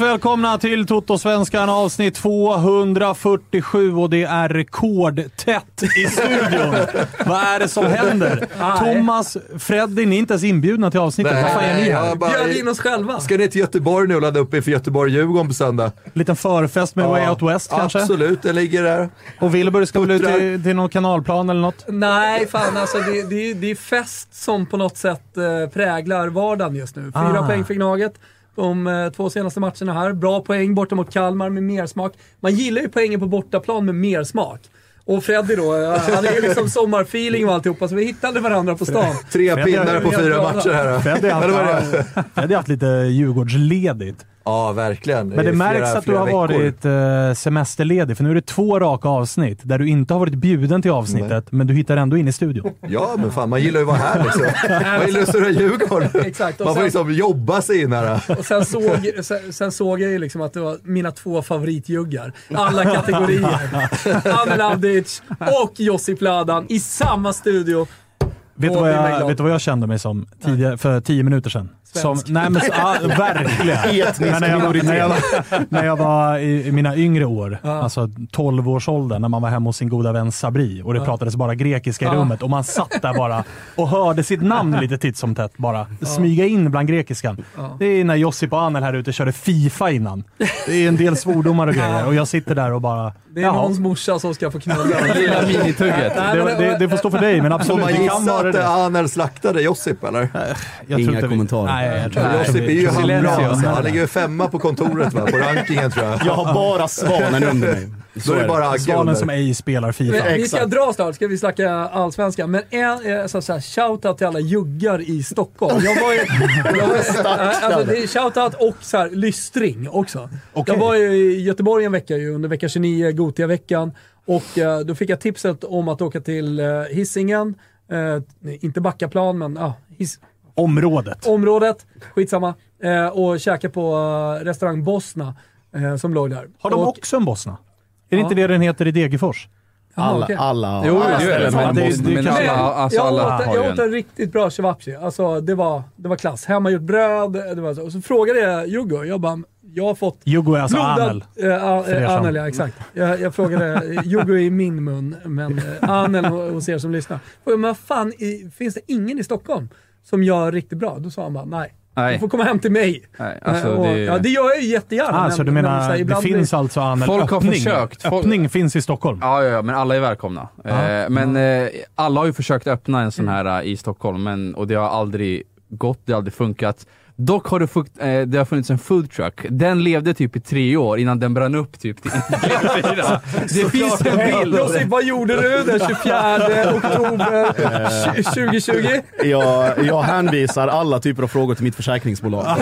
varmt välkomna till Toto-svenskan avsnitt 247 och det är rekordtätt i studion. Vad är det som händer? Thomas, Freddy, ni är inte ens inbjudna till avsnittet. Vad fan är ni här? bara- Bjöd in oss själva. Ska ni till Göteborg nu och ladda upp inför Göteborg-Djurgården på söndag? Liten förfest med Way Out West kanske? Absolut, det ligger där. Och Wilbur ska väl ut till, till någon kanalplan eller något? Nej, fan alltså det, det, det är fest som på något sätt eh, präglar vardagen just nu. Fyra Ah. poäng för Gnaget de eh, två senaste matcherna här. Bra poäng borta mot Kalmar med mersmak. Man gillar ju poängen på bortaplan med mersmak. Och Freddy då, eh, han är ju liksom sommarfeeling och alltihopa, så vi hittade varandra på stan. Tre pinnar på fyra matcher här. Freddy har haft lite Djurgårdsledigt. Ja, verkligen. Men det är märks flera- att du har veckor. varit eh, semesterledig, för nu är det två raka avsnitt där du inte har varit bjuden till avsnittet, men du hittar ändå in i studion. Ja, men fan man gillar ju att vara här liksom. Man gillar att störa Djurgården. Exakt, Man får sen- liksom jobba sig in här. Och sen såg, sen, sen såg jag ju liksom att det var mina två favoritjuggar. Alla kategorier. Anel Avdic och Josip Ladan i samma studio. Vet du, vad jag, vet vad jag kände mig som tidigare, för tio minuter sedan? Som, Svensk. nej men, så- ja, verkligen. Men när, jag, var- när, jag, var- när jag var i, i mina yngre år, alltså 12-årsåldern, när man var hemma hos sin goda vän Sabri och det pratades bara grekiska i Ja. rummet och man satt där bara och hörde sitt namn lite titt som tätt bara smyga in bland grekiskan. Det är när Josip och Anel här ute körde Fifa innan. Det är en del svordomar och grejer och jag sitter där och bara... Det är jaha. någons morsa som ska få knulla. Lilla minitugget. Nej, Det, det, det får stå för dig, men Får absolut, man det kan gissa att det. Anel slaktade Josip eller? Jag Inga kommentarer. Nej, jag tror Ja, Josip är ju handbra. Han ligger ju femma på kontoret va? på rankingen tror jag. Jag har bara svanen under mig. Då är det bara Agge Svanen under. som ej spelar Fifa. Men vi ska dra snart, ska vi snacka allsvenskan. Men en, eh, så, så här, shoutout till alla juggar i Stockholm. Jag var ju... jag var, alltså, det är shoutout och så här, lystring också. Okej. Jag var ju i Göteborg en vecka ju, under vecka 29, Gotia-veckan. Och eh, då fick jag tipset om att åka till eh, Hisingen. Eh, inte Backaplan, men ah, His- Området. området. Skitsamma. Eh, och käka på eh, restaurang Bosna eh, som låg där. Har de och, också en Bosna? Är det inte det den heter i Degerfors? Alla, okej. alla Jo, alla ställen det. har en alltså jag alla åt, en. riktigt bra ceviche. Alltså det var, det var klass. Hemmagjort bröd. Det var så. Och så frågade jag Juggo, jag bara, jag har fått Jugo är alltså blodad... Anel. Eh, som- Anel, ja exakt. Jag, jag frågade, Juggo är i min mun, men eh, Anel hos er som lyssnar. Men vad fan, i, finns det ingen i Stockholm som gör riktigt bra? Då sa han bara, nej. Nej. Du får komma hem till mig. Nej, alltså Eh, och, det- Ja, det gör jag ju jättegärna. Ah, så du men- men menar, så här, det finns blir- alltså Anel, Folk har öppning? försökt. Folk- Öppning finns i Stockholm? Ja, ja, ja, men alla är välkomna. Eh, men eh, alla har ju försökt öppna en sån här eh, i Stockholm, men, och det har aldrig gått, det har aldrig funkat. Dock har det, fukt, eh, det har funnits en food truck. Den levde typ i tre år innan den brann upp typ till fyra. Det finns en bild. Josip, vad gjorde du den 24 oktober 2020? Jag, jag hänvisar alla typer av frågor till mitt försäkringsbolag.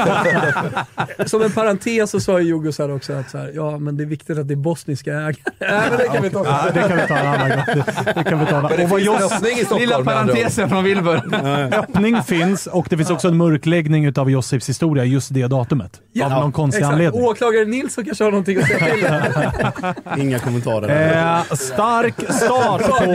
Som en parentes så sa ju Jugos här också att så här, ja men det är viktigt att det är bosniska ägare. Nej men det kan vi ta. Ja, det kan vi ta en annan gång. Det, det kan vi ta. Och vad Jos, öppning i Stockholm Lilla parentesen från Wilbur. öppning finns och det finns också en mörkläggning utav Josips historia just det datumet. av någon konstig Exakt. anledning. Åklagare Nilsson kanske har någonting att säga till. Inga kommentarer. Eh, stark start på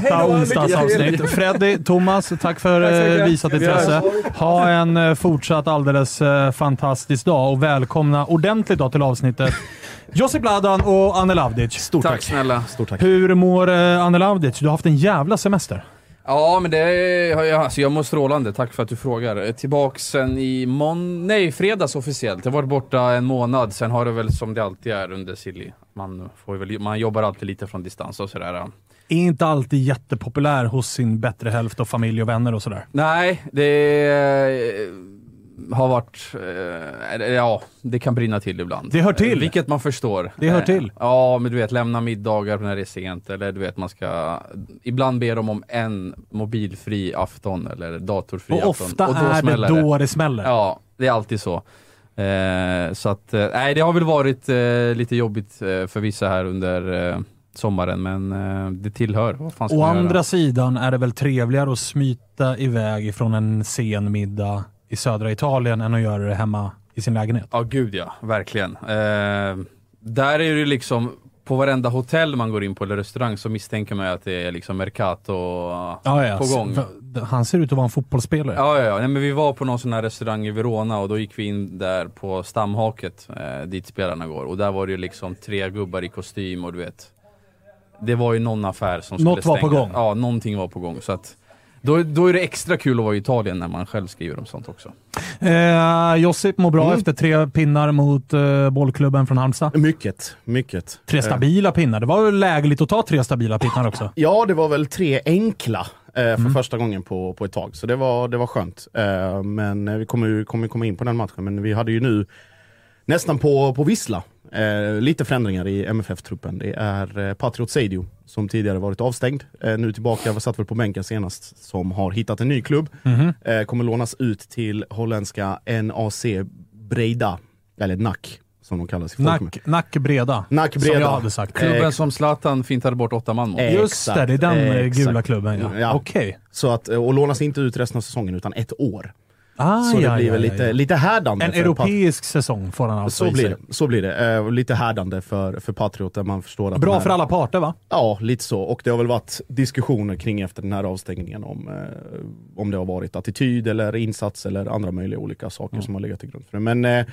detta onsdagsavsnitt. Freddy, Thomas, tack för eh, visat intresse. Ha en eh, fortsatt alldeles eh, fantastisk dag och välkomna ordentligt då till avsnittet Josip Ladan och Anel Avdic. Stort Tack tack. snälla. Stort tack. Hur mår eh, Anel Avdic? Du har haft en jävla semester. Ja, men det har jag, alltså jag mår strålande. Tack för att du frågar. Eh, Tillbaks sen i mån... Nej, fredags officiellt. Jag har varit borta en månad. Sen har det väl som det alltid är under Silly. Man, får väl, man jobbar alltid lite från distans och sådär. Är inte alltid jättepopulär hos sin bättre hälft och familj och vänner och sådär. Nej, det eh, har varit... Eh, ja, det kan brinna till ibland. Det hör till. Eh, Vilket man förstår. Det hör Eh, till. Ja, men du vet, lämna middagar när det är sent. Eller du vet, man ska... Ibland ber de om en mobilfri afton eller datorfri Och afton. ofta då är det då det smäller. Ja, det är alltid så. Eh, så att, eh, nej det har väl varit eh, lite jobbigt eh, för vissa här under eh, sommaren, men eh, det tillhör. Å andra sidan är det väl trevligare att smita iväg ifrån en sen middag i södra Italien än att göra det hemma i sin lägenhet. Ja, gud ja, verkligen. Eh, där är det liksom, på varenda hotell man går in på eller restaurang så misstänker man att det är liksom Mercato Ja, ja. på gång. Han ser ut att vara en fotbollsspelare. Ja, ja, ja. Nej, men vi var på någon sån här restaurang i Verona och då gick vi in där på stamhaket eh, dit spelarna går och där var det ju liksom tre gubbar i kostym och du vet. Det var ju någon affär som skulle Något var på stänga. gång. Ja, någonting var på gång. Så att, då, då är det extra kul att vara i Italien när man själv skriver om sånt också. Eh, Josip mår bra Mm. efter tre pinnar mot eh, bollklubben från Halmstad. Mycket, mycket. Tre Eh, stabila pinnar. Det var väl lägligt att ta tre stabila pinnar också? Ja, det var väl tre enkla eh, för Mm. första gången på, på ett tag. Så det var, det var skönt. Eh, men eh, vi kommer ju kommer komma in på den matchen. Men vi hade ju nu nästan på, på vissla eh, lite förändringar i MFF-truppen. Det är eh, Patriot Seidio som tidigare varit avstängd. Eh, nu tillbaka, var satt väl på bänken senast, som har hittat en ny klubb. Mhm. Eh, kommer lånas ut till holländska NAC Breda, eller NAC som de kallas i. Nack, nack breda. Nack Som Breda. jag hade sagt. Klubben Eh, som Zlatan fintade bort åtta man mot. Just det, det är den exakt. gula klubben ja. Ja. Okej. Så att, eh, och lånas inte ut resten av säsongen utan ett år. Ah, så det ja, blir ja, väl ja, lite, härdande. En europeisk säsong får han alltså så blir, det, så blir det. Eh, lite härdande för, för Patriot där man förstår att Bra här, för alla parter va? Ja, lite så. Och det har väl varit diskussioner kring efter den här avstängningen om, eh, om det har varit attityd eller insats eller andra möjliga olika saker som har legat till grund för det. Men eh,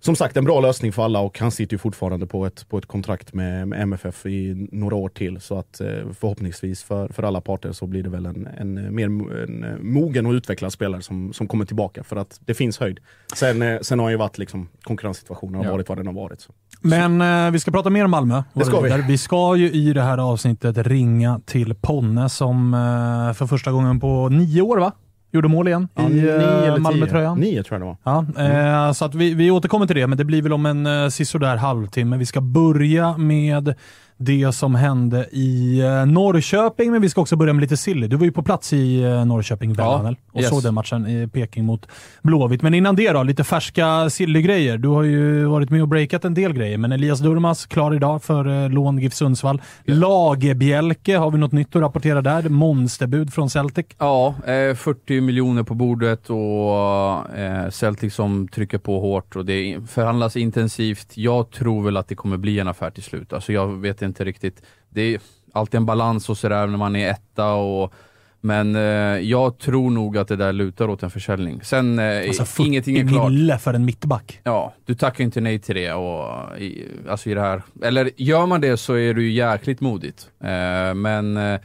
som sagt, en bra lösning för alla och han sitter ju fortfarande på ett, på ett kontrakt med, med MFF i några år till. Så att eh, förhoppningsvis för, för alla parter så blir det väl en, en mer en eh, mogen och utvecklad spelare som, som kommer tillbaka för att det finns höjd. Sen, eh, sen har ju varit liksom konkurrenssituationen har Ja. varit vad den har varit. Så. Men eh, vi ska prata mer om Malmö. Det ska vi. Vi ska ju i det här avsnittet ringa till Ponne som eh, för första gången på nio år va? Gjorde mål igen Ja, i eh. Malmötröjan. Nio tror jag det var. Ja, eh, så att vi, vi återkommer till det, men det blir väl om en eh, sisådär halvtimme. Vi ska börja med det som hände i eh, Norrköping, men vi ska också börja med lite silly. Du var ju på plats i eh, Norrköping, Ja, Bellmanel, och yes. såg den matchen i Peking mot Blåvitt. Men innan det då, lite färska silly-grejer. Du har ju varit med och breakat en del grejer, men Elias Durmas klar idag för eh, lån GIF Sundsvall. Lagerbjälke, har vi något nytt att rapportera där? Monsterbud från Celtic. Ja, eh, 40 miljoner på bordet och Celtic som trycker på hårt och det förhandlas intensivt. Jag tror väl att det kommer bli en affär till slut. Alltså jag vet inte riktigt. Det är alltid en balans och sådär när man är etta och men eh, jag tror nog att det där lutar åt en försäljning. Sen, eh, Alltså 40 ingenting är klart. mille för en mittback. Ja, du tackar inte nej till det och i, alltså i det här. Eller gör man det så är det ju jäkligt modigt. Eh, men eh,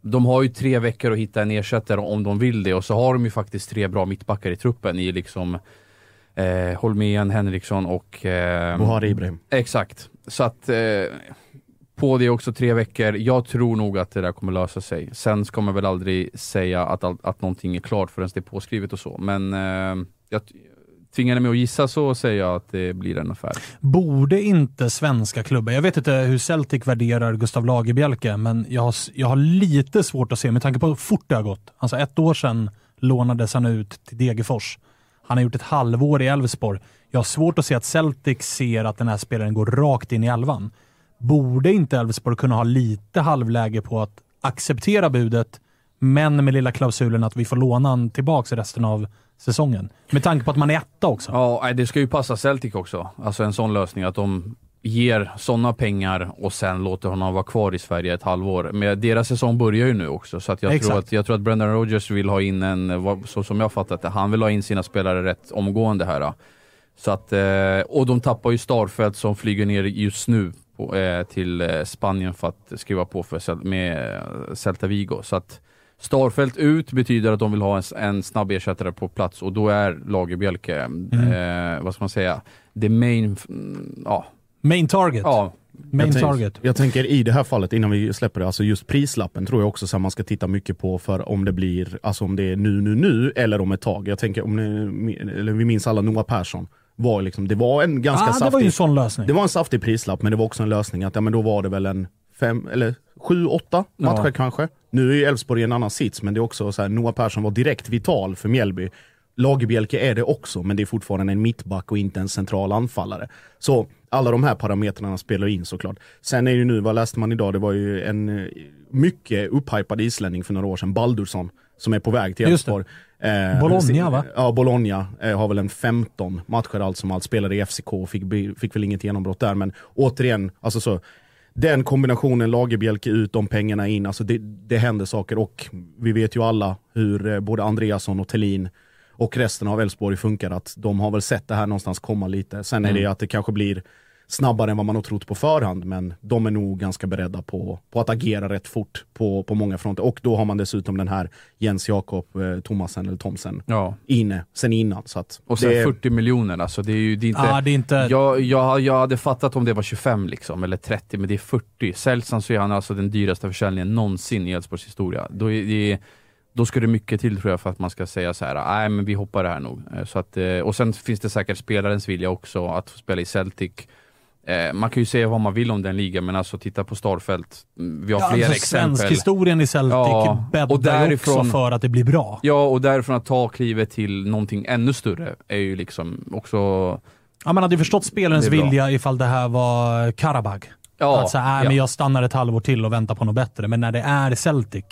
de har ju tre veckor att hitta en ersättare om de vill det och så har de ju faktiskt tre bra mittbackar i truppen i liksom eh, Holmén, Henriksson och... Eh, Buhari Ibrahim. Exakt. Så att eh, på det också tre veckor. Jag tror nog att det där kommer lösa sig. Sen ska man väl aldrig säga att, att, att någonting är klart förrän det är påskrivet och så. Men eh, jag tvingar ni mig att gissa så säger jag att det blir en affär. Borde inte svenska klubbar, jag vet inte hur Celtic värderar Gustav Lagerbielke, men jag har, jag har lite svårt att se, med tanke på hur fort det har gått. Alltså ett år sedan lånades han ut till Degerfors. Han har gjort ett halvår i Elfsborg. Jag har svårt att se att Celtic ser att den här spelaren går rakt in i elvan. Borde inte Elfsborg kunna ha lite halvläge på att acceptera budet, men med lilla klausulen att vi får låna han tillbaka resten av säsongen? Med tanke på att man är etta också. Ja, det ska ju passa Celtic också. Alltså en sån lösning, att de ger sådana pengar och sen låter honom vara kvar i Sverige ett halvår. Men deras säsong börjar ju nu också, så att jag, tror att, jag tror att Brendan Rodgers vill ha in en, så som jag fattat det, han vill ha in sina spelare rätt omgående här. Så att, eh, och de tappar ju Starfelt som flyger ner just nu på, eh, till eh, Spanien för att skriva på för, med eh, Celta Vigo. Så att Starfelt ut betyder att de vill ha en, en snabb ersättare på plats och då är Lagerbielke, eh, vad ska man säga, the main, mm, ja. Main target. Ja, Main jag, tänk- target. jag tänker i det här fallet, innan vi släpper det, alltså just prislappen tror jag också så man ska titta mycket på för om det blir, alltså om det är nu, nu, nu eller om ett tag. Jag tänker, om ni, eller vi minns alla Noah Persson, var liksom, det var en ganska ah, saftig... det var en sån lösning. Det var en saftig prislapp, men det var också en lösning att ja, men då var det väl en fem, eller sju, åtta matcher Ja. kanske. Nu är ju Elfsborg i en annan sits, men det är också så här, Noah Persson var direkt vital för Mjällby. Lagerbielke är det också, men det är fortfarande en mittback och inte en central anfallare. Så alla de här parametrarna spelar in såklart. Sen är ju nu, vad läste man idag, det var ju en eh, mycket upphypad islänning för några år sedan, Baldursson, som är på väg till. Elfsborg. Eh, Bologna, va? Ja, Bologna eh, har väl en 15 matcher allt som allt, spelade i FCK och fick, fick väl inget genombrott där, men återigen, alltså så, den kombinationen Lagerbielke ut, de pengarna in, alltså det, det händer saker och vi vet ju alla hur eh, både Andreasson och Tellin och resten av Elfsborg funkar, att de har väl sett det här någonstans komma lite. Sen är det att det kanske blir snabbare än vad man har trott på förhand, men de är nog ganska beredda på, på att agera rätt fort på, på många fronter. Och då har man dessutom den här Jens Jakob eh, Thomasen, eller Thomsen, ja. inne sen innan. Så att Och sen det är- 40 miljoner alltså, det är ju det är inte... ah, det är inte... Jag, jag, jag hade fattat om det var 25 liksom, eller 30, men det är 40. Säljs han så är han alltså den dyraste försäljningen någonsin i Elfsborgs historia. Då, är det, då ska det mycket till tror jag för att man ska säga så här: nej men vi hoppar det här nog. Eh, Så att, eh, och sen finns det säkert spelarens vilja också att få spela i Celtic. Eh, Man kan ju säga vad man vill om den ligan, men alltså titta på Starfelt. Vi har Ja, fler alltså, exempel. Svensk historien i Celtic Ja, bäddar och därifrån- också för att det blir bra. Ja, och därifrån att ta klivet till någonting ännu större är ju liksom också... Ja, man hade ju förstått spelarens vilja ifall det här var Karabag. Ja, att här, äh, ja. men jag stannar ett halvår till och väntar på något bättre. Men när det är Celtic,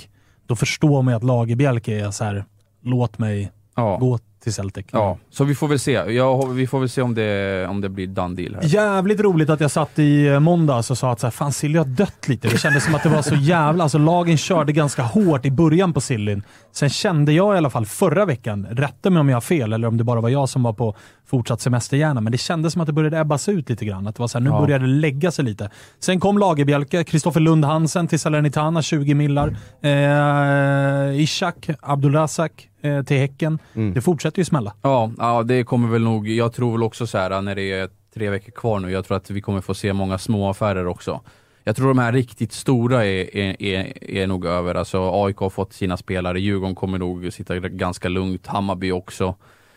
då förstår man ju att Lagerbielke är så här, låt mig ja. gå till Celtic. Ja, så vi får väl se. Ja, vi får väl se om det, om det blir done deal här. Jävligt roligt att jag satt i eh, måndags och sa att så här, fan Silly har dött lite. Det kändes som att det var så jävla... Alltså lagen körde ganska hårt i början på Sillyn. Sen kände jag i alla fall förra veckan, rätta mig om jag har fel eller om det bara var jag som var på fortsatt semesterhjärna, men det kändes som att det började ebbas ut lite grann. Att det var så här, nu Ja. började det lägga sig lite. Sen kom Lagerbjälke, Kristoffer Lund Hansen till Salernitana, 20 millar. Eh, Ishak, Abdulrazak eh, till Häcken. Det fortsätter ju smälla. Ja, ja, det kommer väl nog, jag tror väl också så här när det är tre veckor kvar nu, jag tror att vi kommer få se många små affärer också. Jag tror de här riktigt stora är, är, är, är nog över. Alltså AIK har fått sina spelare, Djurgården kommer nog sitta ganska lugnt, Hammarby också.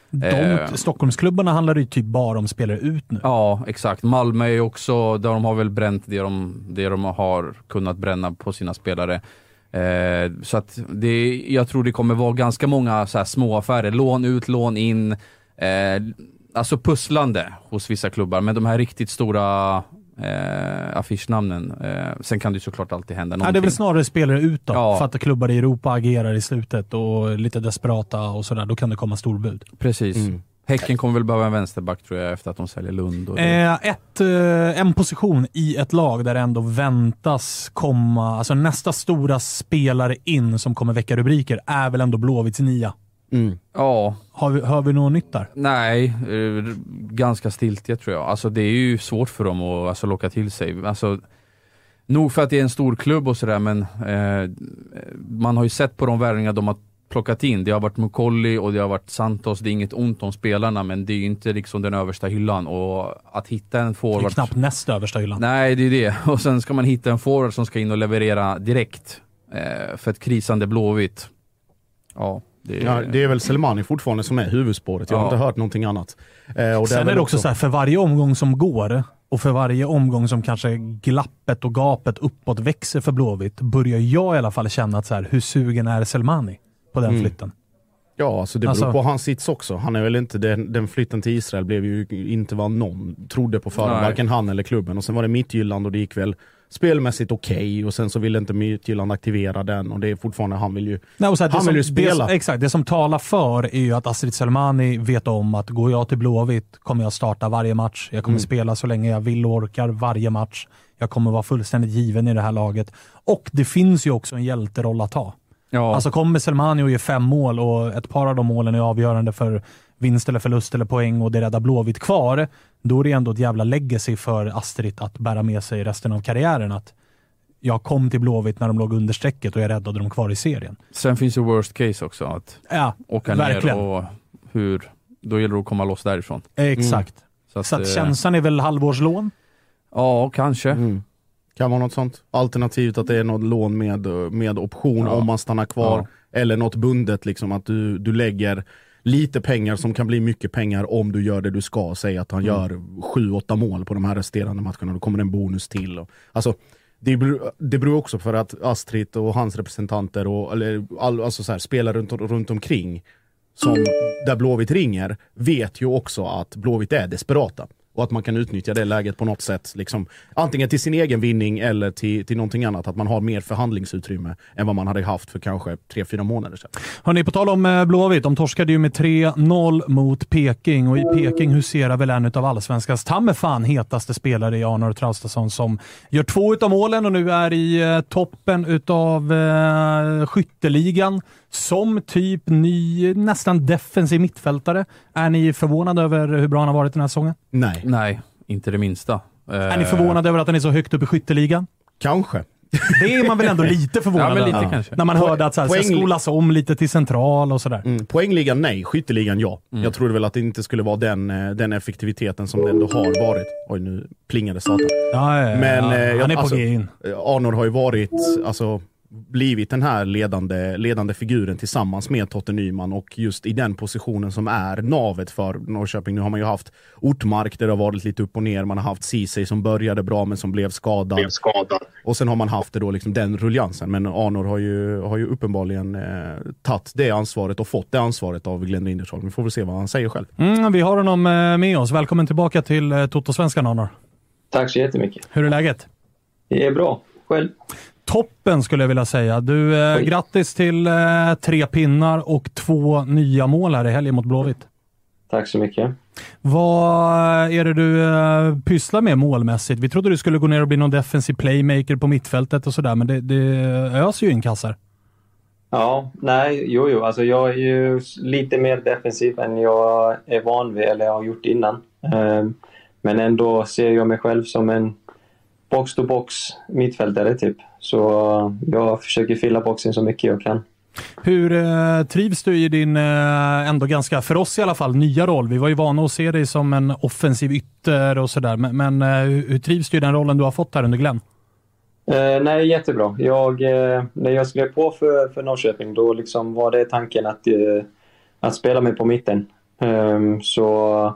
De, Eh. Stockholmsklubbarna handlar ju typ bara om spelare ut nu. Ja, exakt. Malmö är också, där de har väl bränt det de, det de har kunnat bränna på sina spelare. Eh, så att det, jag tror det kommer vara ganska många så här små affärer. Lån ut, lån in. Eh, alltså pusslande hos vissa klubbar, men de här riktigt stora eh, affischnamnen. Eh, sen kan det såklart alltid hända Ja, någonting. det är väl snarare spelare utåt. Ja. För att klubbar i Europa agerar i slutet och lite desperata och sådär. Då kan det komma storbud. Precis. Mm. Häcken kommer väl behöva en vänsterback tror jag efter att de säljer Lund. Och det. Eh, ett, eh, en position i ett lag där det ändå väntas komma, alltså nästa stora spelare in som kommer väcka rubriker är väl ändå Blåvitts nia. Mm. Ja, Har vi, hör vi något nytt där? Nej, eh, ganska stiltje tror jag. Alltså det är ju svårt för dem att alltså, locka till sig. Alltså, Nog för att det är en stor klubb och sådär, men eh, man har ju sett på de värvningar de har plockat in. Det har varit Mukolli och det har varit Santos. Det är inget ont om spelarna, men det är ju inte liksom den översta hyllan. Och att hitta en forward... Det är knappt näst översta hyllan. Nej, det är det. Och sen ska man hitta en forward som ska in och leverera direkt eh, för ett krisande Blåvitt. Ja, det är... Ja, det är väl Selmani fortfarande som är huvudspåret. Jag har Ja. inte hört någonting annat. Eh, och Sen är det också så här, för varje omgång som går och för varje omgång som kanske glappet och gapet uppåt växer för Blåvitt, börjar jag i alla fall känna att så här, hur sugen är Selmani på den Mm. flytten? Ja, alltså det beror Alltså- på hans sits också. Han är väl inte, den, den flytten till Israel blev ju inte vad någon trodde på förhand, varken han eller klubben. Och sen var det Midtjylland och det gick väl spelmässigt okej och sen så ville inte Midtjylland aktivera den och det är fortfarande, han vill ju, Nej, här, det han som, vill ju Det, spela. som- exakt, det som talar för är ju att Astrid Selmani vet om att går jag till Blåvitt kommer jag starta varje match. Jag kommer Mm. spela så länge jag vill och orkar varje match. Jag kommer vara fullständigt given i det här laget. Och det finns ju också en hjälteroll att ta. Ja, Alltså kommer Selmani och gör fem mål och ett par av de målen är avgörande för vinst eller förlust eller poäng och det räddar Blåvitt kvar, då är det ändå ett jävla legacy för Astrid att bära med sig resten av karriären. Att jag kom till Blåvitt när de låg under strecket och jag räddade dem kvar i serien. sen finns ju worst case också. Att Ja, åka verkligen. ner och hur... Då gäller det att komma loss därifrån. Exakt. Så att, Så att eh, känslan är väl halvårslån? Ja, kanske. Mm. Kan vara något sånt. Alternativt att det är något lån med, med option Ja. om man stannar kvar. Ja. Eller något bundet, liksom att du, du lägger lite pengar som kan bli mycket pengar om du gör det du ska. Säg att han Mm. gör 7-8 mål på de här resterande matcherna, då kommer en bonus till. Och, alltså, det beror, det beror också för att Astrid och hans representanter och eller, all, alltså så här, spelare runt, runt omkring som där Blåvitt ringer vet ju också att Blåvitt är desperata. Och att man kan utnyttja det läget på något sätt. Liksom, antingen till sin egen vinning eller till, till någonting annat. Att man har mer förhandlingsutrymme än vad man hade haft för kanske 3-4 månader sedan. Hörrni, på tal om eh, Blåvitt. De torskade ju med 3-0 mot Peking och i Peking huserar väl en av allsvenskans tammefan hetaste spelare i Arnor Traustason som gör två utav målen och nu är i eh, toppen utav eh, skytteligan som typ ny, nästan defensiv mittfältare. Är ni förvånade över hur bra han har varit den här säsongen? Nej, Nej, inte det minsta. Är ni förvånade över att han är så högt upp i skytteligan? kanske. Det är man väl ändå lite förvånad Ja, över. kanske. När man hörde att så här, ska Poäng- skolas om lite till central och sådär. Mm. Poängligan nej, skytteligan ja. Mm. Jag trodde väl att det inte skulle vara den, eh, den effektiviteten som det ändå har varit. Oj, nu plingade satan. Ja, ja, ja, Men, ja. eh, jag- han är på alltså- in. Eh, Arnor har ju varit, alltså blivit den här ledande, ledande figuren tillsammans med Totte Nyman och just i den positionen som är navet för Norrköping. Nu har man ju haft Ortmark där det har varit lite upp och ner. Man har haft Ceesay som började bra men som blev skadad. Och sen har man haft det då liksom den ruljansen. Men Arnor har ju, har ju uppenbarligen eh, tagit det ansvaret och fått det ansvaret av Glenn Rindersholm. Vi får väl se vad han säger själv. Mm, vi har honom eh, med oss. Välkommen tillbaka till eh, Toto-svenskan, Arnor. Tack så jättemycket. Hur är läget? Det är bra. Själv? Toppen skulle jag vilja säga. Du, eh, grattis till eh, tre pinnar och två nya mål här i helgen mot Blåvitt. Tack så mycket. Vad är det du eh, pysslar med målmässigt? Vi trodde du skulle gå ner och bli någon defensiv playmaker på mittfältet och sådär, men det, det öser ju in kassar. Ja, nej, jo, jo. Alltså jag är ju lite mer defensiv än jag är van vid eller har gjort innan. Ehm, Men ändå ser jag mig själv som en box-to-box mittfältare typ. Så jag försöker fylla boxen så mycket jag kan. Hur eh, trivs du i din, eh, ändå ganska, för oss i alla fall, nya roll? Vi var ju vana att se dig som en offensiv ytter och sådär, men, men eh, hur, trivs du i den rollen du har fått här under Glenn? Eh, nej, jättebra. Jag, eh, när jag skrev på för, för Norrköping då liksom var det tanken att, eh, att spela mig på mitten. Ehm, så eh,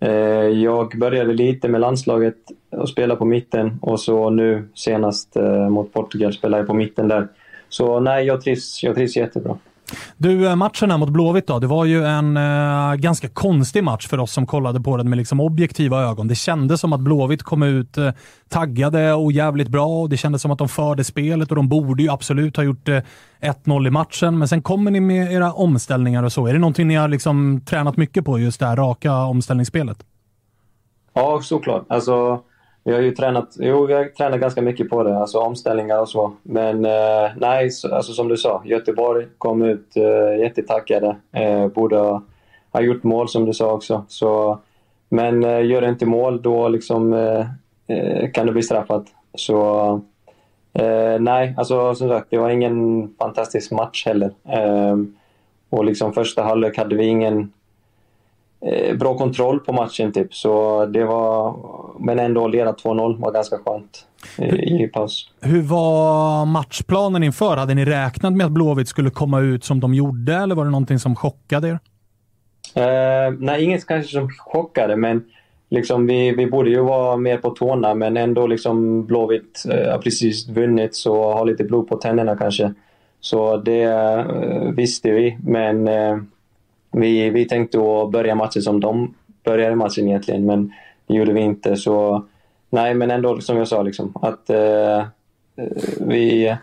Eh, jag började lite med landslaget och spelade på mitten och så nu senast eh, mot Portugal spelade jag på mitten där. Så nej, jag trivs, jag trivs jättebra. Du, eh, matchen här mot Blåvitt då, det var ju en eh, ganska konstig match för oss som kollade på den med liksom objektiva ögon. Det kändes som att Blåvitt kom ut eh, taggade och jävligt bra och det kändes som att de förde spelet och de borde ju absolut ha gjort eh, 1-0 i matchen. Men sen kommer ni med era omställningar och så. Är det någonting ni har liksom tränat mycket på, just det här raka omställningsspelet? Ja, såklart. Alltså, vi har ju tränat, jo, vi har tränat ganska mycket på det, alltså omställningar och så. Men eh, nej, så, alltså, som du sa, Göteborg kom ut eh, jättetackade. Eh, borde ha, gjort mål som du sa också. Så, men eh, gör inte mål, då liksom, eh, eh, kan det bli straffat. Så Eh, nej, alltså som sagt, det var ingen fantastisk match heller. Eh, och liksom första halvlek hade vi ingen bra kontroll på matchen typ. Så det var, men ändå leda 2-0 var ganska skönt eh, i paus. Hur var matchplanen inför? Hade ni räknat med att Blåvitt skulle komma ut som de gjorde eller var det någonting som chockade er? Eh, nej, inget kanske som chockade, men liksom vi, vi borde ju vara mer på tårna, men ändå liksom Blåvitt eh, har precis vunnit så har lite blod på tänderna kanske. Så det eh, visste vi, men eh, vi, vi tänkte att börja matchen som de började matchen egentligen, men det gjorde vi inte. Så nej, men ändå som jag sa, liksom, att eh, eh vi,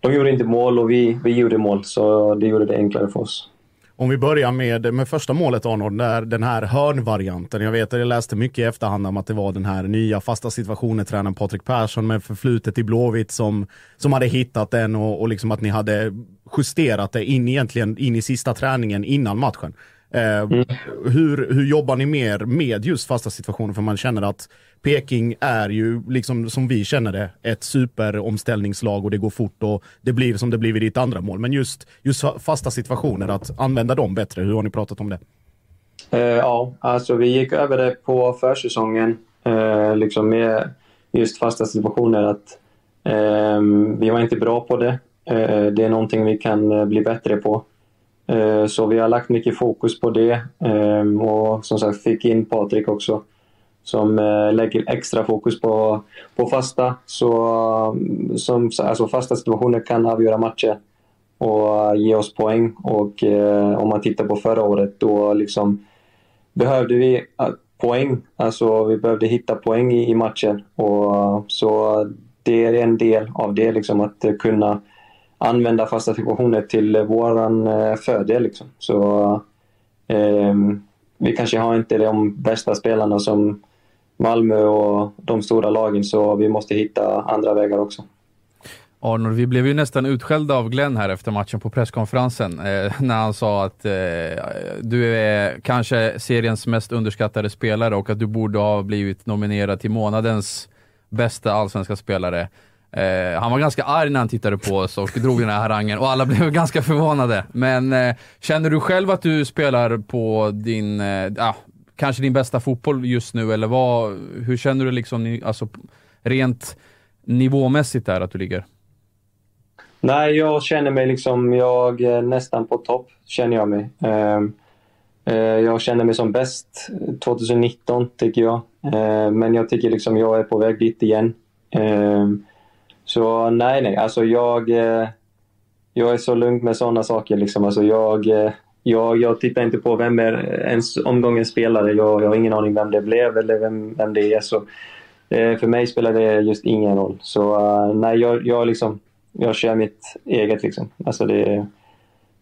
de gjorde inte mål och vi, vi gjorde mål, så det gjorde det enklare för oss. Om vi börjar med, med första målet Arnold, där, den här hörnvarianten. Jag vet att jag läste mycket i efterhand om att det var den här nya fasta situationen tränaren Patrik Persson med förflutet i Blåvitt som, som hade hittat den och, och liksom att ni hade justerat det in egentligen in i sista träningen innan matchen. Eh, mm. hur, hur jobbar ni mer med just fasta situationer? För man känner att Peking är ju, liksom som vi känner det, ett superomställningslag och det går fort och det blir som det blir vid ditt andra mål. Men just, just fasta situationer, att använda dem bättre, hur har ni pratat om det? Uh, ja, alltså vi gick över det på försäsongen, uh, liksom med just fasta situationer. att uh, Vi var inte bra på det. Eh, det är någonting vi kan bli bättre på. Så vi har lagt mycket fokus på det ehm, och som sagt fick in Patrik också som eh, lägger extra fokus på, på fasta. Så, som, alltså fasta situationer kan avgöra matcher och ge oss poäng. Och eh, om man tittar på förra året då liksom behövde vi eh, poäng. Alltså vi behövde hitta poäng i, i matcher. Och, så det är en del av det, liksom, att kunna använda fasta situationer till våran eh, fördel. Liksom. Så eh, vi kanske har inte de bästa spelarna som Malmö och de stora lagen så vi måste hitta andra vägar också. Arnold, vi blev ju nästan utskällda av Glenn här efter matchen på presskonferensen eh, när han sa att eh, du är kanske seriens mest underskattade spelare och att du borde ha blivit nominerad till månadens bästa allsvenska spelare. Eh, han var ganska arg när han tittade på oss och drog den här harangen och alla blev ganska förvånade. Men eh, känner du själv att du spelar på din, eh, kanske din bästa fotboll just nu, eller vad, hur känner du liksom, alltså, rent nivåmässigt där att du ligger? Nej, jag känner mig liksom, jag är nästan på topp, känner jag mig. Ehm, eh, jag känner mig som bäst 2019, tycker jag. Ehm, men jag tycker liksom jag är på väg dit igen. Ehm, så nej, nej, alltså jag, eh, jag är så lugn med sådana saker. Liksom. Alltså jag, eh, jag, jag tittar inte på vem är ens omgångens spelare. Jag, jag har ingen aning vem det blev eller vem, vem det är. Så, eh, för mig spelar det just ingen roll. Så uh, nej, jag, jag, liksom, jag kör mitt eget. Liksom. Alltså det,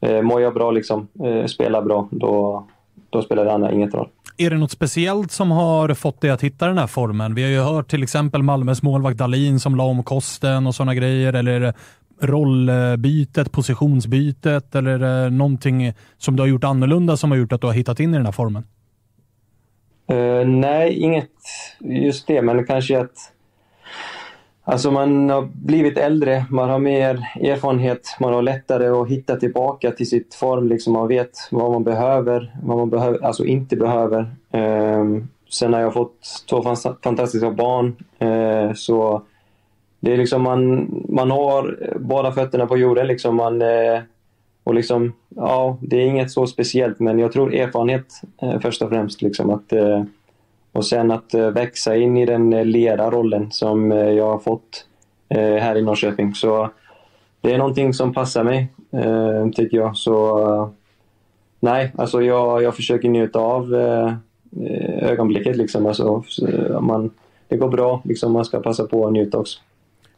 eh, mår jag bra, liksom, eh, spelar bra, då, då spelar det andra inget roll. Är det något speciellt som har fått dig att hitta den här formen? Vi har ju hört till exempel Malmös målvakt Dalin som la om kosten och sådana grejer. Eller är det rollbytet, positionsbytet eller är det någonting som du har gjort annorlunda som har gjort att du har hittat in i den här formen? Uh, nej, inget just det, men kanske att Alltså man har blivit äldre, man har mer erfarenhet, man har lättare att hitta tillbaka till sitt form. Liksom man vet vad man behöver, vad man behöver, alltså inte behöver. Um, sen har jag fått två fantastiska barn, uh, så det är liksom man, man har båda fötterna på jorden. Liksom man, eh, och liksom, ja, det är inget så speciellt, men jag tror erfarenhet eh, först och främst. Liksom att, eh, och sen att växa in i den ledarrollen som jag har fått här i Norrköping. Så det är någonting som passar mig, tycker jag. Så nej, alltså jag, jag försöker njuta av ögonblicket. Liksom. Alltså, man, det går bra, liksom, man ska passa på att njuta också.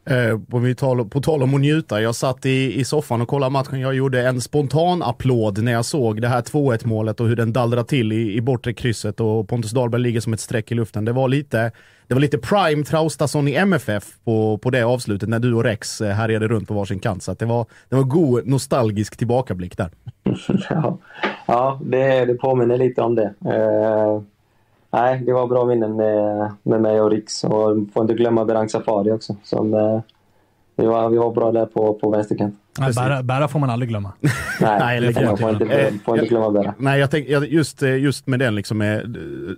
Eh, på, tal, på tal om att njuta, jag satt i, i soffan och kollade matchen. Jag gjorde en spontan applåd när jag såg det här 2-1 målet och hur den dallrade till i, i bortre krysset och Pontus Dahlberg ligger som ett streck i luften. Det var lite, det var lite prime Traustason i MFF på, på det avslutet när du och Rex eh, härjade runt på varsin kant. Så det var, det var god nostalgisk tillbakablick där. ja, ja det, det påminner lite om det. Uh nej, det var bra minnen med, med mig och Riks. Och får inte glömma Berang Safari också. Som, eh, vi var, vi var bra där på, på vänsterkant. Nej, bära, bära får man aldrig glömma. Nej, det det får man får inte, får inte glömma Berra. Nej, jag tänk, just, eh, just med den, liksom, eh,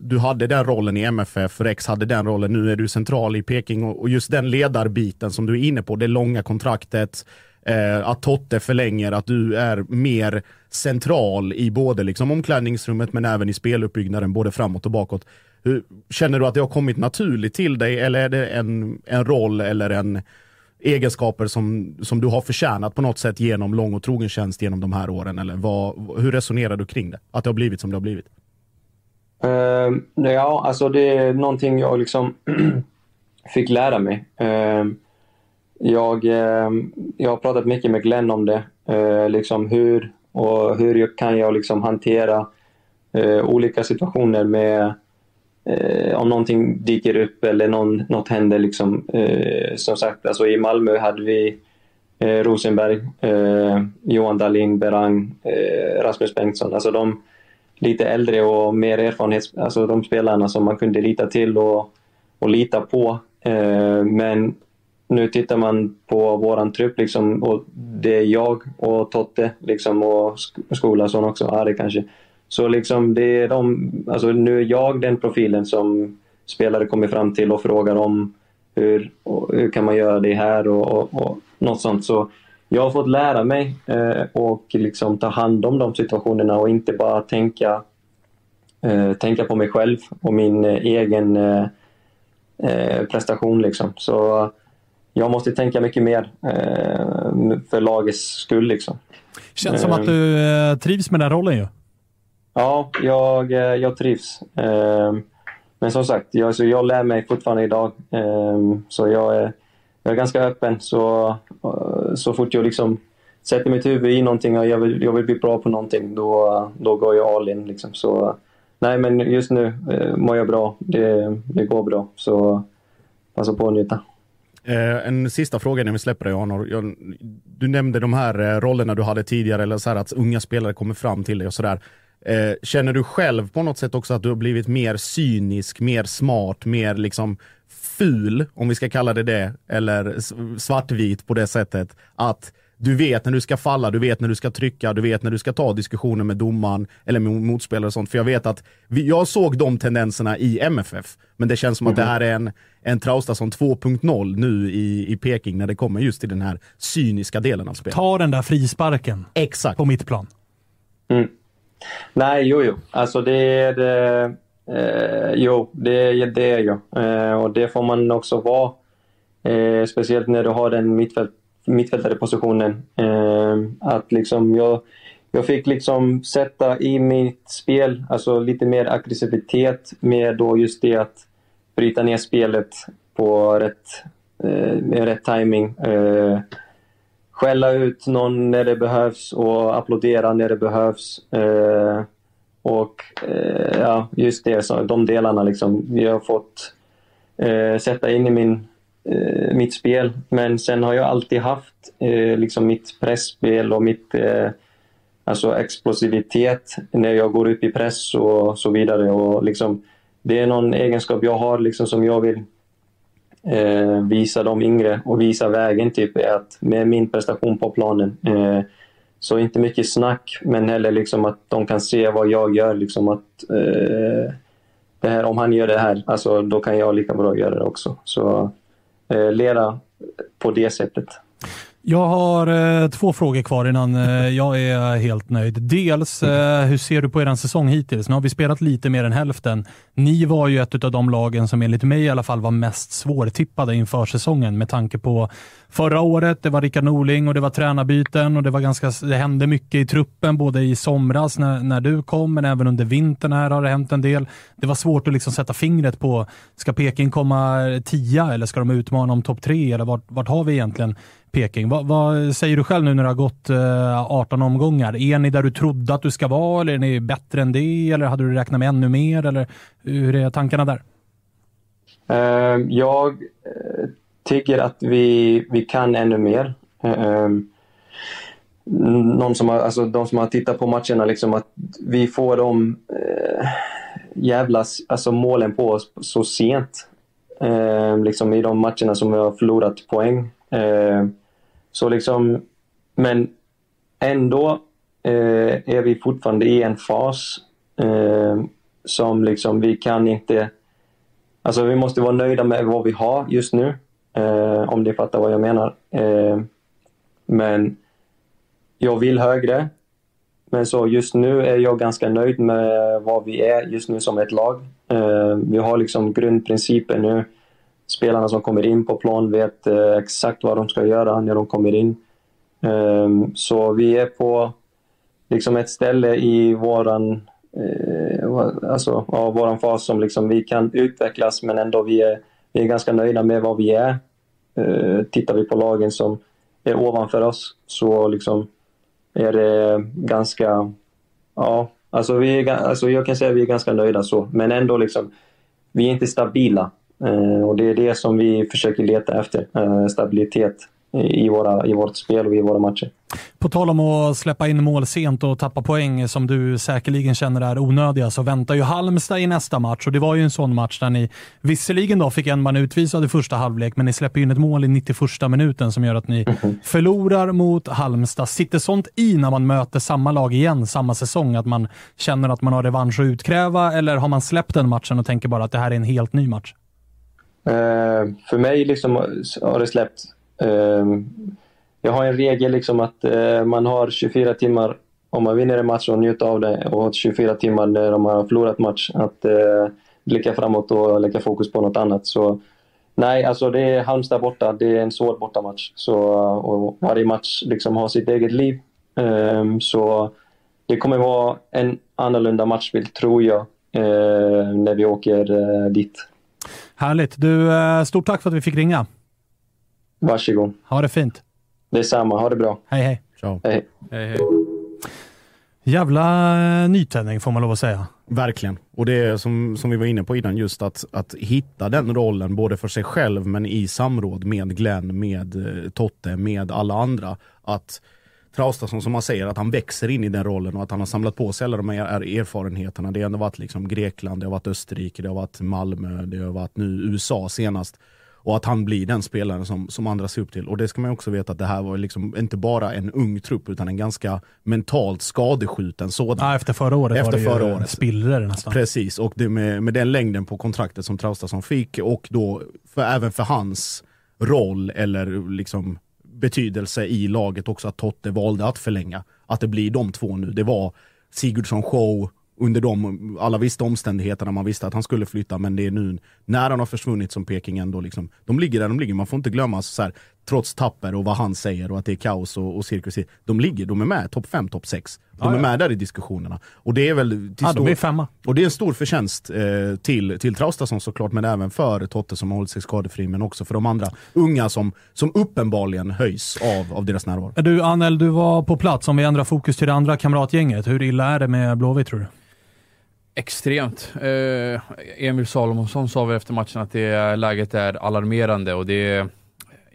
du hade den rollen i MFF, Rex hade den rollen, nu är du central i Peking och, och just den ledarbiten som du är inne på, det långa kontraktet, eh, att Totte förlänger, att du är mer central i både liksom, omklädningsrummet men även i speluppbyggnaden, både framåt och bakåt. Hur, känner du att det har kommit naturligt till dig eller är det en, en roll eller en egenskaper som, som du har förtjänat på något sätt genom lång och trogen tjänst genom de här åren? Eller vad, hur resonerar du kring det? Att det har blivit som det har blivit? Uh, ja, alltså det är någonting jag liksom fick lära mig. Uh, jag, eh, jag har pratat mycket med Glenn om det. Eh, liksom hur, och hur jag- kan jag liksom hantera eh, olika situationer med om någonting dyker upp eller någon, något händer. Liksom, som sagt, alltså i Malmö hade vi Rosenberg, Johan Dahlin, Berang, Rasmus Bengtsson. Alltså de lite äldre och mer erfarenhet, alltså de spelarna som man kunde lita till och, och lita på. Men nu tittar man på våran trupp liksom, och det är jag och Totte liksom, och Skolason också, Ari kanske. Så liksom det är de, alltså nu är jag den profilen som spelare kommer fram till och frågar om hur, och hur kan man göra det här och, och, och något sånt. Så jag har fått lära mig eh, och liksom ta hand om de situationerna och inte bara tänka, eh, tänka på mig själv och min eh, egen eh, eh prestation. Liksom. Så jag måste tänka mycket mer eh, för lagets skull. Liksom. Känns som att du eh, trivs med den rollen ju. Ja, jag, eh, jag trivs. Men som sagt, jag, så jag lär mig fortfarande idag. Så jag är, jag är ganska öppen. Så, så fort jag liksom sätter mitt huvud i någonting och jag vill, jag vill bli bra på någonting, då, då går jag all in. Liksom. Så, nej, men just nu mår jag bra. Det, det går bra. Så passa på att njuta. Eh, en sista fråga innan vi släpper dig Arnor. Jag, du nämnde de här eh, rollerna du hade tidigare, eller så här att unga spelare kommer fram till dig och sådär. Eh, känner du själv på något sätt också att du har blivit mer cynisk, mer smart, mer liksom ful, om vi ska kalla det det, eller svartvit på det sättet. Att du vet när du ska falla, du vet när du ska trycka, du vet när du ska ta diskussioner med domaren eller med motspelare och sånt. För jag vet att vi, jag såg de tendenserna i MFF, men det känns som att det här är en, en Traustason 2.0 nu i, i Peking när det kommer just till den här cyniska delen av spelet. Ta den där frisparken Exakt. på mitt plan. Mm. Nej, jo, jo. Alltså det är det. Eh, jo, det är det är jag. Eh, och det får man också vara. Eh, speciellt när du har den mittfält, mittfältarepositionen. Eh, att liksom jag, jag fick liksom sätta i mitt spel alltså lite mer aggressivitet med då just det att bryta ner spelet på rätt, eh, med rätt timing. Eh, skälla ut någon när det behövs och applådera när det behövs. Eh, och eh, ja, just det, så de delarna liksom. Vi har fått eh, sätta in i min, eh, mitt spel. Men sen har jag alltid haft eh, liksom mitt pressspel och mitt eh, alltså explosivitet när jag går upp i press och så vidare. Och liksom, det är någon egenskap jag har liksom som jag vill eh, visa de yngre och visa vägen typ är att med min prestation på planen eh, så inte mycket snack men heller liksom att de kan se vad jag gör liksom att eh, det här, om han gör det här alltså då kan jag lika bra göra det också så leda lera på det sättet. Jag har eh, två frågor kvar innan eh, jag är helt nöjd. Dels, eh, hur ser du på er säsong hittills? Nu har vi spelat lite mer än hälften. Ni var ju ett av de lagen som enligt mig i alla fall var mest svårtippade inför säsongen med tanke på förra året. Det var Rickard Norling och det var tränarbyten och det, var ganska, det hände mycket i truppen både i somras när, när du kom men även under vintern här har det hänt en del. Det var svårt att liksom sätta fingret på, ska Peking komma eh, tia eller ska de utmana om topp tre eller vart, vart har vi egentligen Peking. Vad, vad säger du själv nu när det har gått eh, 18 omgångar? Är ni där du trodde att du ska vara eller är ni bättre än det? Eller hade du räknat med ännu mer? Eller hur är tankarna där? Ehm, jag eh, tycker att vi, vi kan ännu mer. Ehm, någon som har, alltså de som har tittat på matcherna, liksom att vi får de eh, jävla alltså målen på oss så sent. Eh, liksom I de matcherna som vi har förlorat poäng. Ehm, så liksom, men ändå eh, är vi fortfarande i en fas eh, som liksom vi kan inte... Alltså vi måste vara nöjda med vad vi har just nu. Eh, om ni fattar vad jag menar. Eh, men jag vill högre. Men så just nu är jag ganska nöjd med vad vi är just nu som ett lag. Eh, vi har liksom grundprinciper nu. Spelarna som kommer in på plan vet eh, exakt vad de ska göra när de kommer in. Ehm, så vi är på liksom ett ställe i våran, eh, alltså, ja, våran fas som liksom vi kan utvecklas men ändå vi är, vi är ganska nöjda med vad vi är. Eh, tittar vi på lagen som är ovanför oss så liksom är det ganska... Ja, alltså, vi är, alltså jag kan säga att vi är ganska nöjda så, men ändå liksom, vi är inte stabila. Eh, och det är det som vi försöker leta efter, eh, stabilitet i, våra, i vårt spel och i våra matcher. På tal om att släppa in mål sent och tappa poäng som du säkerligen känner är onödiga så väntar ju Halmstad i nästa match och det var ju en sån match där ni visserligen då fick en man utvisad i första halvlek men ni släpper in ett mål i 91 minuten som gör att ni mm. förlorar mot Halmstad. Sitter sånt i när man möter samma lag igen samma säsong? Att man känner att man har revansch att utkräva eller har man släppt den matchen och tänker bara att det här är en helt ny match? Eh, för mig liksom har det släppt Eh, jag har en regel liksom att eh, man har 24 timmar om man vinner en match och njuta av det och 24 timmar när man har förlorat match att eh, blicka framåt och lägga fokus på något annat. Så nej, alltså det är Halmstad borta. Det är en svår bortamatch. Så, eh, och varje match liksom har sitt eget liv. Eh, så det kommer vara en annorlunda matchbild, tror jag, eh, när vi åker dit. Härligt. Du, stort tack för att vi fick ringa. Varsågod. Ha det fint. Detsamma. Ha det bra. Hej, hej. Ciao. Hej. Hej, hej. Jävla eh, nytändning får man lov att säga. Verkligen. Och det är som, som vi var inne på innan, just att, att hitta den rollen både för sig själv men i samråd med Glenn, med eh, Totte, med alla andra. Att Traustason som man säger, att han växer in i den rollen och att han har samlat på sig alla de här erfarenheterna. Det har ändå varit liksom Grekland, det har varit Österrike, det har varit Malmö, det har varit nu USA senast. Och att han blir den spelaren som, som andra ser upp till. Och det ska man också veta att det här var liksom inte bara en ung trupp utan en ganska mentalt skadeskjuten sådan. Ja, efter förra året efter var det förra ju året. spillror nästan. Precis, och med, med den längden på kontraktet som Traustason fick och då för, även för hans roll eller liksom betydelse i laget också att Totte valde att förlänga. Att det blir de två nu. Det var Sigurdsson show, under de, alla visste omständigheterna, man visste att han skulle flytta, men det är nu när han har försvunnit som Peking ändå liksom, de ligger där de ligger, man får inte glömma så här, trots tapper och vad han säger och att det är kaos och, och cirkus, de ligger, de är med topp 5, topp 6. De är med där i diskussionerna. Och det är väl till ja, stor, de är femma. Och det är en stor förtjänst eh, till, till Traustason såklart, men även för Totte som har hållit sig skadefri, men också för de andra unga som, som uppenbarligen höjs av, av deras närvaro. Du Anel, du var på plats. Om vi ändrar fokus till det andra kamratgänget, hur illa är det med Blåvitt tror du? Extremt. Eh, Emil Salomonsson sa väl efter matchen att det läget är alarmerande och det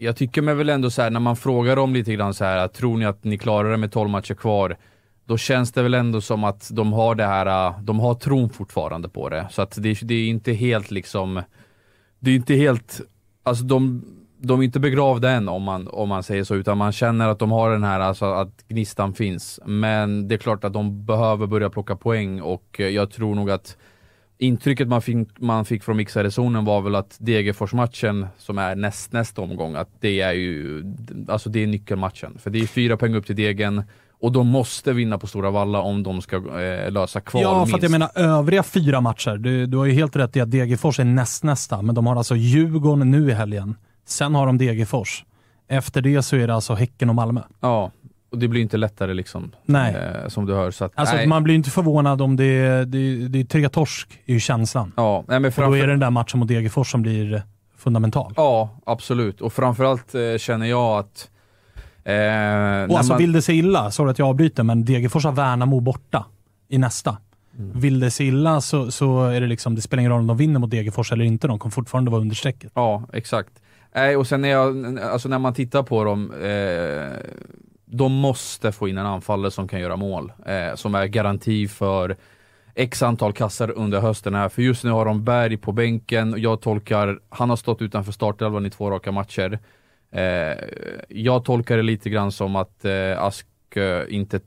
jag tycker mig väl ändå så här, när man frågar dem lite grann så här, tror ni att ni klarar det med 12 matcher kvar? Då känns det väl ändå som att de har det här, äh, de har tron fortfarande på det. Så att det, det är inte helt liksom, det är inte helt, alltså de, de är inte begravda än om man, om man säger så, utan man känner att de har den här, alltså att gnistan finns. Men det är klart att de behöver börja plocka poäng och äh, jag tror nog att intrycket man fick, man fick från mixade zonen var väl att Degerfors-matchen, som är näst, nästa omgång, att det är ju, alltså det är nyckelmatchen. För det är fyra poäng upp till Degen, och de måste vinna på Stora Valla om de ska eh, lösa kval Ja, minst. för att jag menar övriga fyra matcher. Du, du har ju helt rätt i att Degerfors är näst nästa, men de har alltså Djurgården nu i helgen. Sen har de Degerfors. Efter det så är det alltså Häcken och Malmö. Ja, och det blir inte lättare liksom. Nej. Eh, som du hör. Så att, Alltså nej. man blir inte förvånad om det är, det, det är tre torsk, är ju känslan. Ja, nej, men Och då framför... är det den där matchen mot Degerfors som blir fundamental. Ja, absolut. Och framförallt eh, känner jag att... Eh, Och alltså man... vill det sig illa, sorry att jag avbryter, men Degerfors har Värnamo borta i nästa. Mm. Vill det sig illa så, så är det liksom, det spelar ingen roll om de vinner mot Degerfors eller inte, de kommer fortfarande vara under strecket. Ja, exakt. Nej, och sen när, jag, alltså när man tittar på dem, eh, de måste få in en anfallare som kan göra mål. Eh, som är garanti för x antal kassar under hösten här. För just nu har de Berg på bänken. Jag tolkar, han har stått utanför startelvan i två raka matcher. Eh, jag tolkar det lite grann som att eh, Ask eh, inte,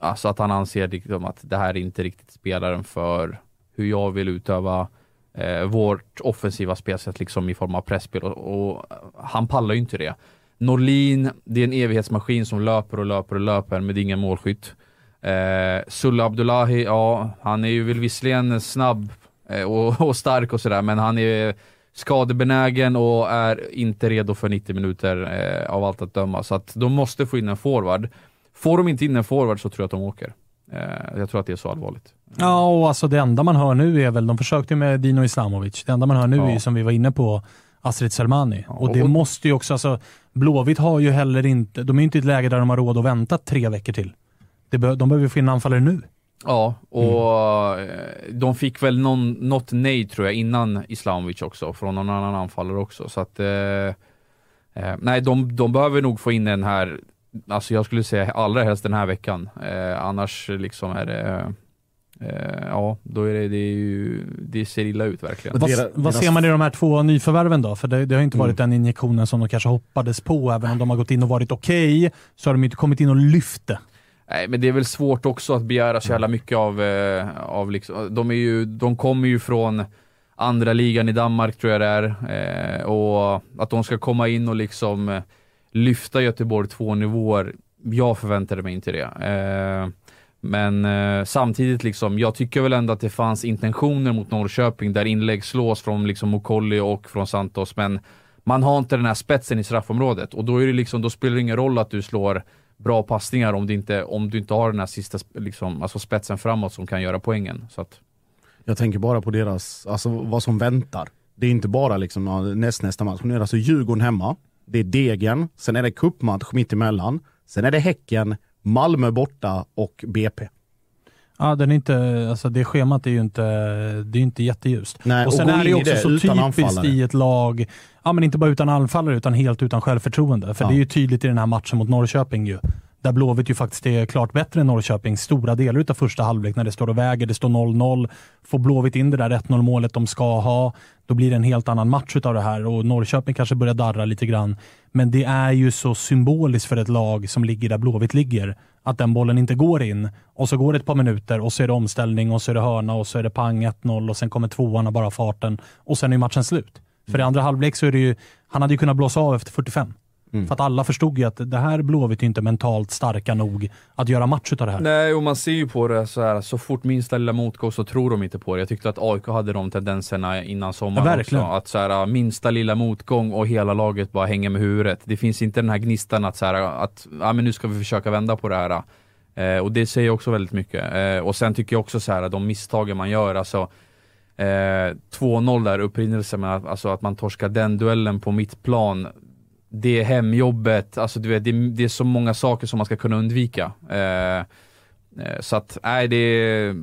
alltså att han anser liksom att det här är inte riktigt spelaren för hur jag vill utöva eh, vårt offensiva spelsätt liksom i form av pressspel och, och han pallar ju inte det. Norlin, det är en evighetsmaskin som löper och löper och löper, men det är ingen målskytt. Eh, Sulla Abdullahi, ja, han är ju väl visserligen snabb eh, och, och, stark och sådär, men han är skadebenägen och är inte redo för 90 minuter eh, av allt att döma. Så att de måste få in en forward. Får de inte in en forward så tror jag att de åker. Eh, jag tror att det är så allvarligt. Ja, och alltså det enda man hör nu är väl, de försökte med Dino Islamovic. Det enda man hör nu ja. är ju som vi var inne på, Astrid Selmani. Och det måste ju också, alltså Blåvitt har ju heller inte, de är ju inte i ett läge där de har råd att vänta tre veckor till. De behöver få in anfallare nu. Ja, och mm. de fick väl någon, något nej tror jag innan Islamovic också, från någon annan anfallare också. Så att, eh, eh, nej de, de behöver nog få in den här, alltså jag skulle säga allra helst den här veckan. Eh, annars liksom är det Eh, ja, då är det, det, är ju, det ser illa ut verkligen. Vad, vad ser man i de här två nyförvärven då? För det, det har inte varit mm. den injektionen som de kanske hoppades på. Även om de har gått in och varit okej, okay, så har de inte kommit in och lyft det. Nej, men det är väl svårt också att begära så jävla mycket av, eh, av liksom, de, är ju, de kommer ju från andra ligan i Danmark tror jag det är. Eh, och att de ska komma in och liksom eh, lyfta Göteborg två nivåer, jag förväntade mig inte det. Men eh, samtidigt, liksom, jag tycker väl ändå att det fanns intentioner mot Norrköping där inlägg slås från liksom Mokolli och från Santos, men man har inte den här spetsen i straffområdet och då, är det liksom, då spelar det ingen roll att du slår bra passningar om du inte, om du inte har den här sista liksom, alltså spetsen framåt som kan göra poängen. Så att... Jag tänker bara på deras, alltså vad som väntar. Det är inte bara liksom näst, nästa match, nu är det alltså Djurgården hemma, det är Degen, sen är det cupmatch mittemellan, sen är det Häcken, Malmö borta och BP. Ja, den är inte, alltså det schemat är ju inte, det är inte jätteljust. Nej, och sen och är det också det, så typiskt anfallare. i ett lag, ja men inte bara utan anfallare utan helt utan självförtroende. För ja. det är ju tydligt i den här matchen mot Norrköping ju. Där Blåvitt ju faktiskt är klart bättre än Norrköping stora delar av första halvlek när det står och väger. Det står 0-0. Får Blåvitt in det där 1-0 målet de ska ha, då blir det en helt annan match av det här och Norrköping kanske börjar darra lite grann. Men det är ju så symboliskt för ett lag som ligger där Blåvitt ligger att den bollen inte går in och så går det ett par minuter och så är det omställning och så är det hörna och så är det pang 1-0 och sen kommer tvåan och bara farten och sen är matchen slut. För i andra halvlek så är det ju, han hade ju kunnat blåsa av efter 45. Mm. För att alla förstod ju att det här Blåvitt är inte mentalt starka nog att göra match utav det här. Nej, och man ser ju på det så här, så fort minsta lilla motgång så tror de inte på det. Jag tyckte att AIK hade de tendenserna innan sommaren ja, verkligen. också. Att så här, minsta lilla motgång och hela laget bara hänger med huvudet. Det finns inte den här gnistan att, så här, att ja, men nu ska vi försöka vända på det här. Eh, och det säger också väldigt mycket. Eh, och sen tycker jag också så här, de misstagen man gör, alltså Eh, 2-0 där, upprinnelsen med alltså att man torskar den duellen på mittplan det är hemjobbet, alltså du vet, det, det, är så många saker som man ska kunna undvika. Eh, eh så att, nej det är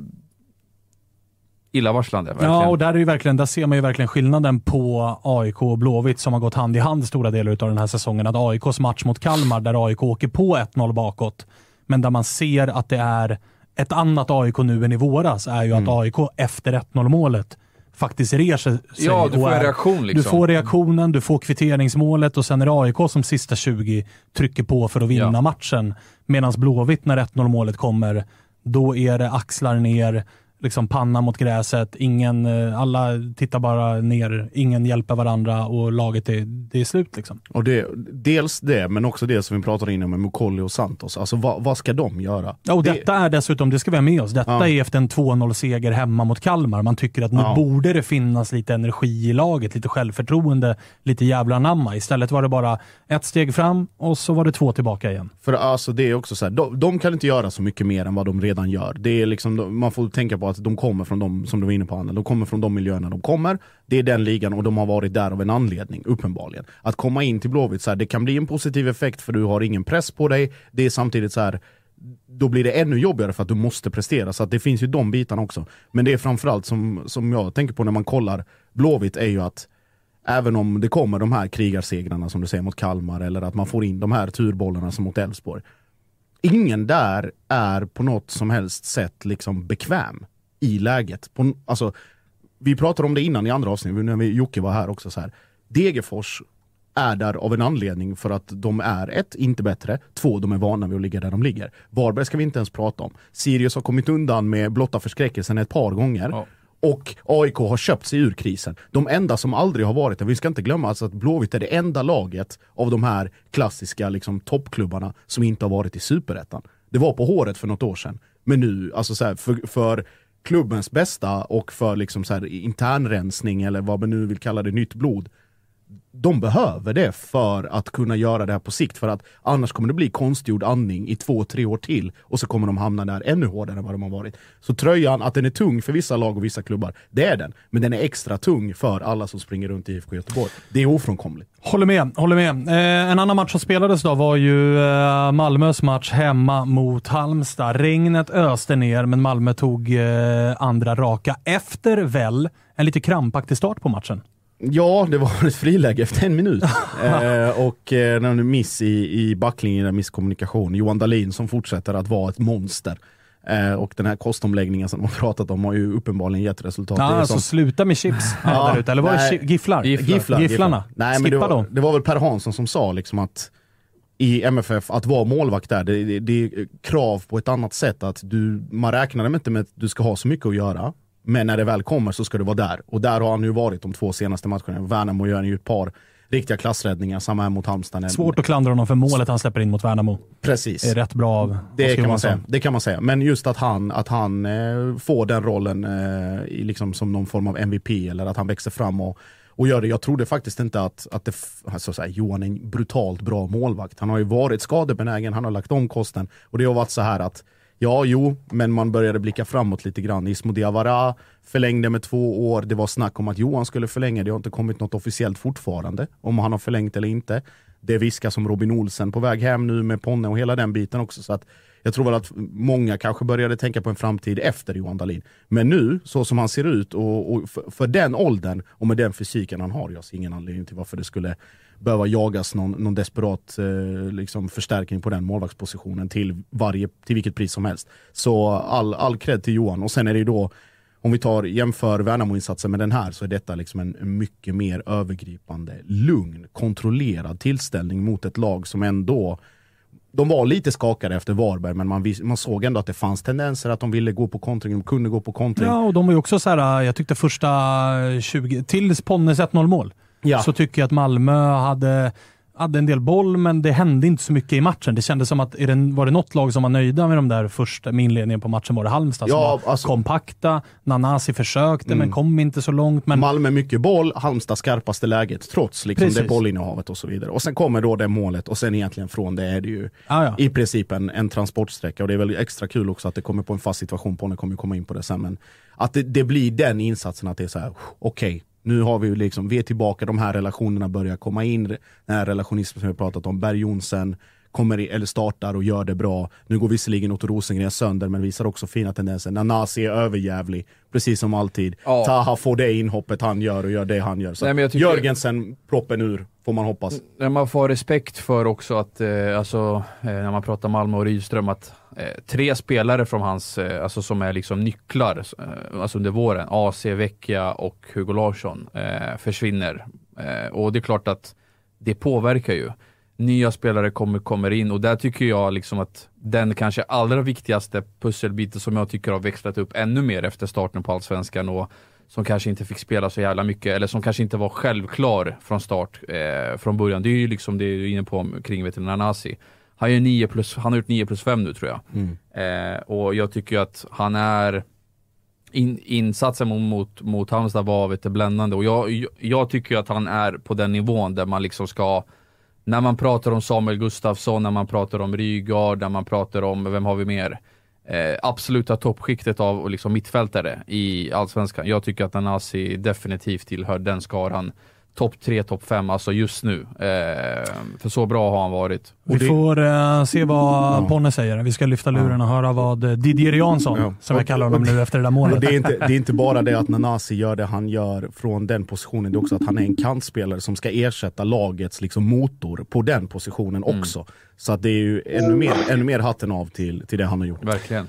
illavarslande. Verkligen. Ja, och där, är ju verkligen, där ser man ju verkligen skillnaden på AIK och Blåvitt som har gått hand i hand stora delar av den här säsongen. Att AIKs match mot Kalmar, där AIK åker på 1-0 bakåt, men där man ser att det är ett annat AIK nu än i våras, är ju mm. att AIK efter 1-0 målet faktiskt reser sig. Ja, du får en reaktion. Liksom. Du får reaktionen, du får kvitteringsmålet och sen är det AIK som sista 20 trycker på för att vinna ja. matchen. Medan Blåvitt, när 1-0 målet kommer, då är det axlar ner, liksom panna mot gräset. Ingen, eh, alla tittar bara ner, ingen hjälper varandra och laget är, det är slut. Liksom. Och det, dels det, men också det som vi pratade innan med Mukolli och Santos. Alltså vad, vad ska de göra? Ja, och det... Detta är dessutom, det ska vi ha med oss, detta ja. är efter en 2-0-seger hemma mot Kalmar. Man tycker att nu ja. borde det finnas lite energi i laget, lite självförtroende, lite jävla namma. Istället var det bara ett steg fram och så var det två tillbaka igen. För alltså det är också så här, de, de kan inte göra så mycket mer än vad de redan gör. Det är liksom, man får tänka på att de kommer från de, som du var inne på Anna, de kommer från de miljöerna de kommer. Det är den ligan och de har varit där av en anledning, uppenbarligen. Att komma in till Blåvitt, så här, det kan bli en positiv effekt för du har ingen press på dig. Det är samtidigt så här då blir det ännu jobbigare för att du måste prestera. Så att det finns ju de bitarna också. Men det är framförallt som, som jag tänker på när man kollar Blåvitt är ju att även om det kommer de här krigarsegrarna som du säger mot Kalmar eller att man får in de här turbollarna som mot Elfsborg ingen där är på något som helst sätt liksom bekväm i läget. På, alltså, vi pratade om det innan i andra avsnitt, när vi, Jocke var här också. Så här. Degerfors är där av en anledning för att de är ett, inte bättre, två, de är vana vid att ligga där de ligger. Varberg ska vi inte ens prata om. Sirius har kommit undan med blotta förskräckelsen ett par gånger. Ja. Och AIK har köpt sig ur krisen. De enda som aldrig har varit det, vi ska inte glömma alltså att Blåvitt är det enda laget av de här klassiska liksom, toppklubbarna som inte har varit i superettan. Det var på håret för något år sedan. Men nu, alltså så här, för, för klubbens bästa och för liksom så här, internrensning eller vad man nu vill kalla det, nytt blod. De behöver det för att kunna göra det här på sikt. För att annars kommer det bli konstgjord andning i två, tre år till. Och så kommer de hamna där ännu hårdare än vad de har varit. Så tröjan, att den är tung för vissa lag och vissa klubbar, det är den. Men den är extra tung för alla som springer runt i IFK Göteborg. Det är ofrånkomligt. Håller med. Håller med. Eh, en annan match som spelades då var ju eh, Malmös match hemma mot Halmstad. Regnet öste ner, men Malmö tog eh, andra raka efter väl en lite krampaktig start på matchen. Ja, det var ett friläge efter en minut. eh, och eh, en miss i, i backlinjen, en misskommunikation. Johan Dahlin som fortsätter att vara ett monster. Eh, och den här kostomläggningen som de har pratat om har ju uppenbarligen gett resultat. Ja, alltså som- sluta med chips där ute. Eller var det chi- gifflar? Gifflar, Gifflarna. Nej, men det Skippa var, dem. det var väl Per Hansson som sa liksom att i MFF, att vara målvakt där, det, det, det är krav på ett annat sätt. Att du, man räknar inte med att du ska ha så mycket att göra, men när det väl kommer så ska du vara där. Och där har han ju varit de två senaste matcherna. Värnamo gör ju ett par riktiga klassräddningar, samma här mot Halmstad. Svårt att klandra honom för målet han släpper in mot Värnamo. Precis. Det är rätt bra av Det kan, man säga. det kan man säga. Men just att han, att han eh, får den rollen eh, liksom som någon form av MVP eller att han växer fram och, och gör det. Jag trodde faktiskt inte att, att det, alltså så här, Johan är en brutalt bra målvakt. Han har ju varit skadebenägen, han har lagt om kosten och det har varit så här att Ja, jo, men man började blicka framåt lite grann. Ismo Diawara förlängde med två år. Det var snack om att Johan skulle förlänga. Det har inte kommit något officiellt fortfarande, om han har förlängt eller inte. Det viskas som Robin Olsen på väg hem nu med Ponne och hela den biten också. Så att jag tror väl att många kanske började tänka på en framtid efter Johan Dahlin. Men nu, så som han ser ut och, och för, för den åldern och med den fysiken han har, jag ser ingen anledning till varför det skulle behöva jagas någon, någon desperat eh, liksom förstärkning på den målvaktspositionen till, varje, till vilket pris som helst. Så all, all cred till Johan. Och sen är det ju då, om vi tar jämför Värnamo-insatsen med den här, så är detta liksom en mycket mer övergripande, lugn, kontrollerad tillställning mot ett lag som ändå de var lite skakade efter Varberg, men man, vis- man såg ändå att det fanns tendenser att de ville gå på kontring, de kunde gå på kontring. Ja, och de var ju också så här, jag tyckte första 20, tills Ponnes 1-0 mål, Ja. så tycker jag att Malmö hade, hade en del boll, men det hände inte så mycket i matchen. Det kändes som att, är det, var det något lag som var nöjda med de där första, med inledningen på matchen var det Halmstad som Ja, var alltså- kompakta. Nanasi försökte, men kom inte så långt. Men Malmö mycket boll, Halmstad skarpaste läget trots liksom Precis. det bollinnehavet och så vidare. Och sen kommer då det målet och sen egentligen från det är det ju Ja, ja. i princip en, en transportsträcka och det är väl extra kul också att det kommer på en fast situation, Ponne kommer ju komma in på det sen men att det, det blir den insatsen att det är så här: okej nu har vi ju liksom, vi är tillbaka, de här relationerna börjar komma in, den här relationismen som vi pratat om, Berg Jonsen kommer i, eller startar och gör det bra. Nu går visserligen Otto Rosengren sönder men visar också fina tendenser. Nanasi är överjävlig, precis som alltid. Ja. Taha får det inhoppet han gör och gör det han gör. Så Nej, tycker- Jörgensen, proppen ur, får man hoppas. När man får respekt för också att, eh, alltså, eh, när man pratar Malmö och Rydström, att Eh, tre spelare från hans, eh, alltså som är liksom nycklar, eh, alltså under våren, AC, Vecchia och Hugo Larsson, eh, försvinner. Eh, och det är klart att det påverkar ju. Nya spelare kommer, kommer in och där tycker jag liksom att den kanske allra viktigaste pusselbiten som jag tycker har växlat upp ännu mer efter starten på Allsvenskan och som kanske inte fick spela så jävla mycket, eller som kanske inte var självklar från start eh, från början. Det är ju liksom det du är inne på kring veterinär du, Nanasi. Han, är 9 plus, han har gjort 9 plus 5 nu tror jag. Eh, och jag tycker att han är in, insatsen mot, mot, mot Halmstad var vet du, bländande och jag, jag, jag tycker att han är på den nivån där man liksom ska när man pratar om Samuel Gustafsson, när man pratar om Rygaard, när man pratar om, vem har vi mer? Eh, absoluta toppskiktet av liksom mittfältare i Allsvenskan. Jag tycker att Nanasi definitivt tillhör den skaran. Topp 3, topp 5, alltså just nu. Eh, för så bra har han varit. vi får eh, se vad Ponne säger. Vi ska lyfta luren och höra vad eh, Didier Jansson, Ja. som jag kallar honom nu efter det där målet. Och det, är inte, det är inte bara det att Nanasi gör det han gör från den positionen, det är också att han är en kantspelare som ska ersätta lagets liksom motor på den positionen också. Så att det är ju ännu mer, ännu mer hatten av till, till det han har gjort. Verkligen.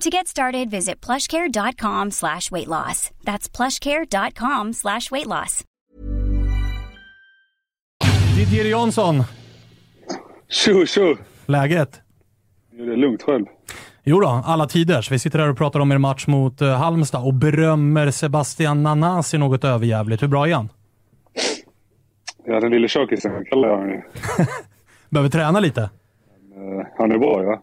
To get started, visit plushcare.com slash weight loss. That's plushcare.com slash weight loss. Didier Jansson, Tjo, tjo! läget? Det är lugnt själv. Jo då, alla tiders. Vi sitter här och pratar om er match mot eh, Halmstad och berömmer Sebastian Nanasi något överjävligt. Hur bra är han? Ja, den lille tjockisen kallar jag honom. Behöver träna lite? Eh, Han är bra, ja.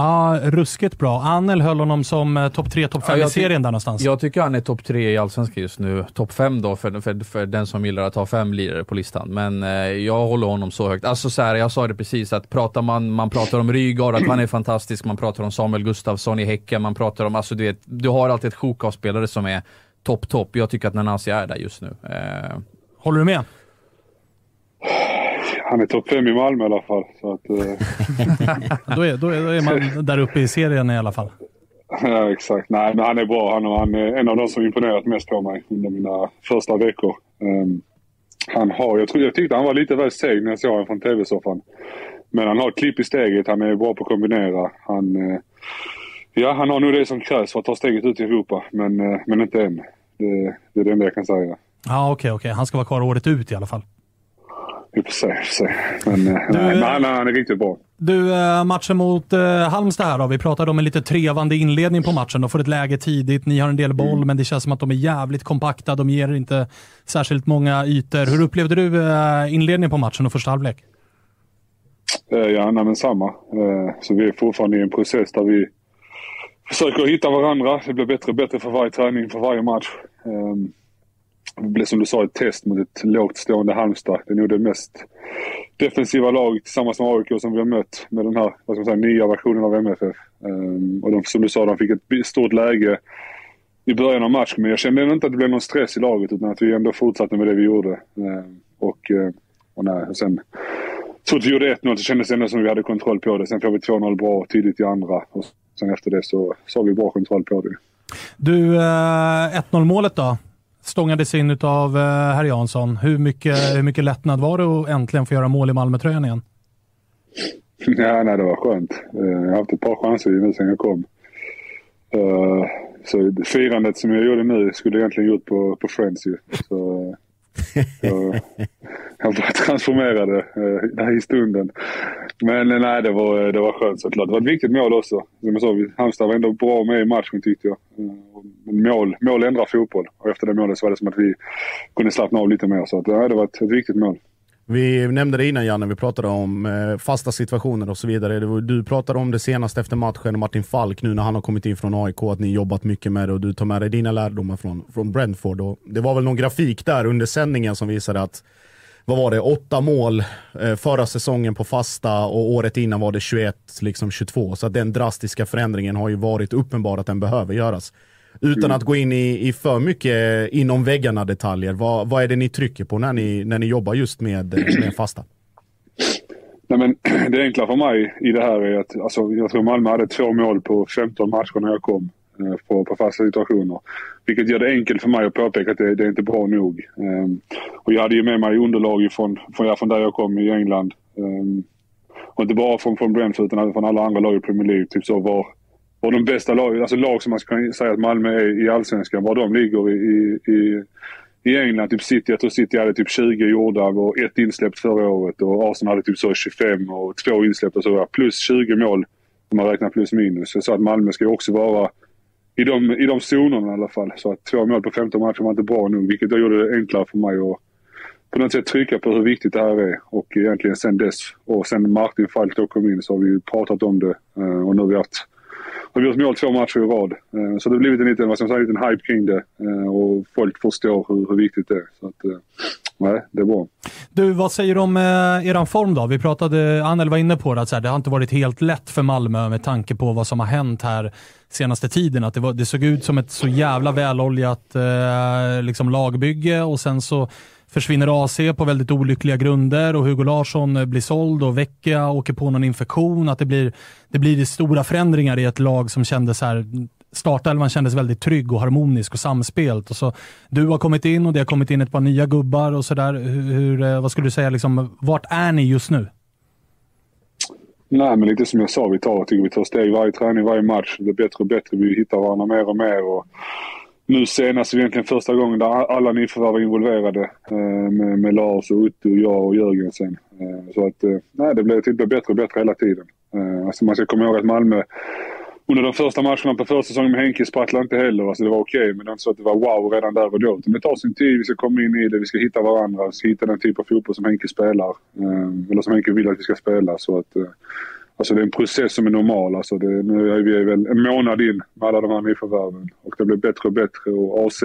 Ja, ruskigt bra. Anel höll honom som eh, topp 3, topp 5 Ja, i serien där någonstans. Jag tycker han är topp tre i Allsvenskan just nu. Topp fem då för, för, för den som gillar att ha fem lirare på listan. Men eh, jag håller honom så högt. Alltså så här, jag sa det precis, att pratar man, man pratar om Rygaard, att han är fantastisk, man pratar om Samuel Gustafsson i Häcken, man pratar om, alltså du vet, du har alltid ett sjok av spelare som är topp, topp. Jag tycker att Nanasi är där just nu. Eh, Håller du med? Han är topp fem i Malmö i alla fall. Så att, eh, Då är, då, är, då är man där uppe i serien i alla fall. ja, exakt. Nej, men han är bra. Han, han är en av de som imponerat mest på mig under mina första veckor. Ehm, han har, jag, tror, jag tyckte han var lite väl seg när jag såg honom från tv-soffan. Men han har ett klipp i steget. Han är bra på att kombinera. Han, eh, ja, han har nog det som krävs för att ta steget ut i Europa. Men, eh, men inte än. Det, det är det enda jag kan säga. Ja, okej, okej. Han ska vara kvar året ut i alla fall. Vi får se. Får se. Men, eh, nej, men han, han är riktigt bra. Du, eh, matchen mot eh, Halmstad här då. Vi pratade om en lite trevande inledning på matchen. De får ett läge tidigt, ni har en del boll, men det känns som att de är jävligt kompakta. De ger inte särskilt många ytor. Hur upplevde du eh, inledningen på matchen och första halvlek? Eh, Ja, nej, men samma. Eh, Så vi är fortfarande i en process där vi försöker hitta varandra. Det blir bättre och bättre för varje träning, för varje match. Det som du sa ett test mot ett lågt stående Halmstad. Det är nog det mest defensiva laget tillsammans med AIK som vi har mött med den här vad ska man säga, nya versionen av MFF. Um, ehm, Och de, som du sa, de fick ett stort läge i början av matchen. Men jag kände ändå inte att det blev någon stress i laget utan att vi ändå fortsatte med det vi gjorde. Um, Och, eh, och, nej, och sen så fort vi gjorde 1-0 så kändes det ändå som att vi hade kontroll på det. Sen får vi 2-0 bra tidigt i andra. Och sen efter det så, så har vi bra kontroll på det. Du, eh, 1-0 målet då? Stångades in av eh, herr Jansson. Hur mycket, hur mycket lättnad var det att äntligen få göra mål i Malmötröjan igen? Ja, nej, det var skönt. Eh, jag har haft ett par chanser nu sen jag kom. Eh, så firandet som jag gjorde nu skulle jag egentligen gjort på, på Friends ju. Så, jag bara transformerade eh, det i stunden. Men eh, nej, det var, det var skönt såklart. Det var ett viktigt mål också. Som jag sa, Halmstad var ändå bra med i matchen tyckte jag. Eh, mål, mål ändrar fotboll. Och efter det målet så var det som att vi kunde slappna av lite mer. Så att, nej, det var ett, ett viktigt mål. Vi nämnde det innan Janne, vi pratade om eh, fasta situationer och så vidare. Var, du pratade om det senast efter matchen, Martin Falk, nu när han har kommit in från AIK, att ni jobbat mycket med det och du tar med dig dina lärdomar från, från Brentford. Och det var väl någon grafik där under sändningen som visade att, vad var det, åtta mål eh, förra säsongen på fasta och året innan var det 21, liksom 22. Så att den drastiska förändringen har ju varit uppenbar att den behöver göras. Utan Mm. att gå in i, i för mycket inom väggarna detaljer, vad, vad är det ni trycker på när ni, när ni jobbar just med, med fasta? Nej, men det enkla för mig i det här är att alltså, jag tror Malmö hade två mål på 15 matcher när jag kom. eh, på, på fasta situationer. Vilket gör det enkelt för mig att påpeka att det, det är inte bra nog. Um, och jag hade ju med mig underlag från, från, från där jag kom i England. Um, och inte bara från, från Brentford utan från alla andra lag i Premier League. Typ så var, och de bästa lag, alltså lag som man kan säga att Malmö är i Allsvenskan, var de ligger i, i, i England, typ City, jag tror City hade typ 20 gjorda och ett insläppt förra året och Arsenal hade typ så 25 och två insläppta så plus 20 mål om man räknar plus minus. Så att Malmö ska ju också vara i de, i de zonerna i alla fall. Så att två mål på 15 matcher var inte bra nog, vilket då gjorde det enklare för mig att på något sätt trycka på hur viktigt det här är. Och egentligen sen dess, och sen Martin Falk då kom in så har vi ju pratat om det eh, och nu har vi haft har gjort mål två matcher i rad. Eh, så det har blivit en liten, vad ska man säga, en liten hype kring det eh, och folk förstår hur, hur viktigt det är. Så att, eh, nej, det är bra. Du, vad säger du om eh, eran form då? Vi pratade, Anel var inne på det, att så här, det har inte varit helt lätt för Malmö med tanke på vad som har hänt här senaste tiden. Att det, var, det såg ut som ett så jävla väloljat eh, liksom lagbygge och sen så försvinner AC på väldigt olyckliga grunder och Hugo Larsson eh, blir såld och Vecchia åker på någon infektion. Att det blir, det blir stora förändringar i ett lag som kändes här startelvan kändes väldigt trygg och harmonisk och samspelt. Och så, du har kommit in och det har kommit in ett par nya gubbar och sådär. Hur, eh, vad skulle du säga, liksom, vart är ni just nu? Nej, men lite som jag sa, vi tar, tycker vi tar steg varje träning, varje match. Det blir bättre och bättre. Vi hittar varandra mer och mer. Och nu senast egentligen första gången där alla nyförvärv var involverade. Eh, med, med Lars och Otto, jag och Jörgensen. Eh, så att, eh, nej, det blir, det bättre och bättre hela tiden. Eh, alltså man ska komma ihåg att Malmö under de första matcherna på försäsongen med Henke sprattlade inte heller. Alltså det var okej, okay, men det var inte så att det var wow redan där och då. Utan Det tar sin tid, vi ska komma in i det, vi ska hitta varandra, vi ska hitta den typ av fotboll som Henke spelar. Eh, eller som Henke vill att vi ska spela. Så att, eh, Alltså det är en process som är normal. Alltså det, nu är vi väl en månad in med alla de här nyförvärven och det blir bättre och bättre. Och AC,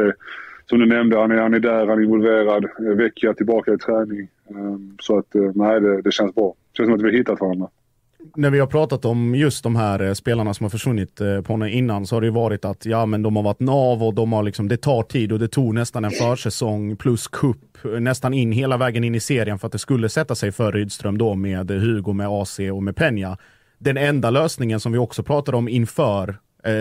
som du nämnde, han är, han är där, han är involverad. Vecchia tillbaka i träning. Ehm, så att eh, nej, det, det känns bra. Det känns som att vi har hittat varandra när vi har pratat om just de här eh, spelarna som har försvunnit eh, på honom innan så har det ju varit att ja, men de har varit nav och de har liksom, det tar tid och det tog nästan en försäsong plus kupp eh, nästan in hela vägen in i serien för att det skulle sätta sig för Rydström då med Hugo, med AC och med Peña. Den enda lösningen som vi också pratade om inför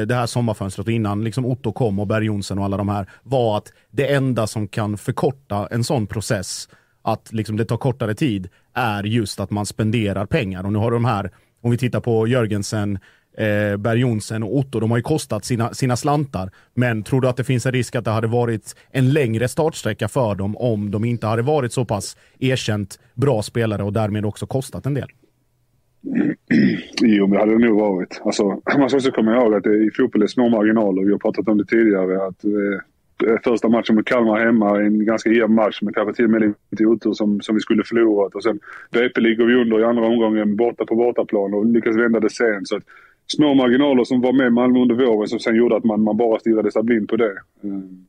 det här sommarfönstret och innan liksom Otto kom och Berg Jonsson och alla de här var att det enda som kan förkorta en sån process att liksom det tar kortare tid är just att man spenderar pengar. Och nu har de här, om vi tittar på Jörgensen, eh, Berg Jonsen och Otto, de har ju kostat sina, sina slantar. Men tror du att det finns en risk att det hade varit en längre startsträcka för dem om de inte hade varit så pass erkänt bra spelare och därmed också kostat en del? Jo, men det hade det nog varit. Alltså, man ska också komma ihåg att det i fotboll är små marginaler. Vi har pratat om det tidigare. Att Eh, Eh, första matchen mot Kalmar hemma, en ganska jämn match med kanske till och med lite otur som, som vi skulle förlorat. Och sen BP ligger vi under i andra omgången borta på bortaplan och lyckas vända det sen. Så att, små marginaler som var med Malmö under våren som sen gjorde att man, man bara stirrade sig blind på det. Mm.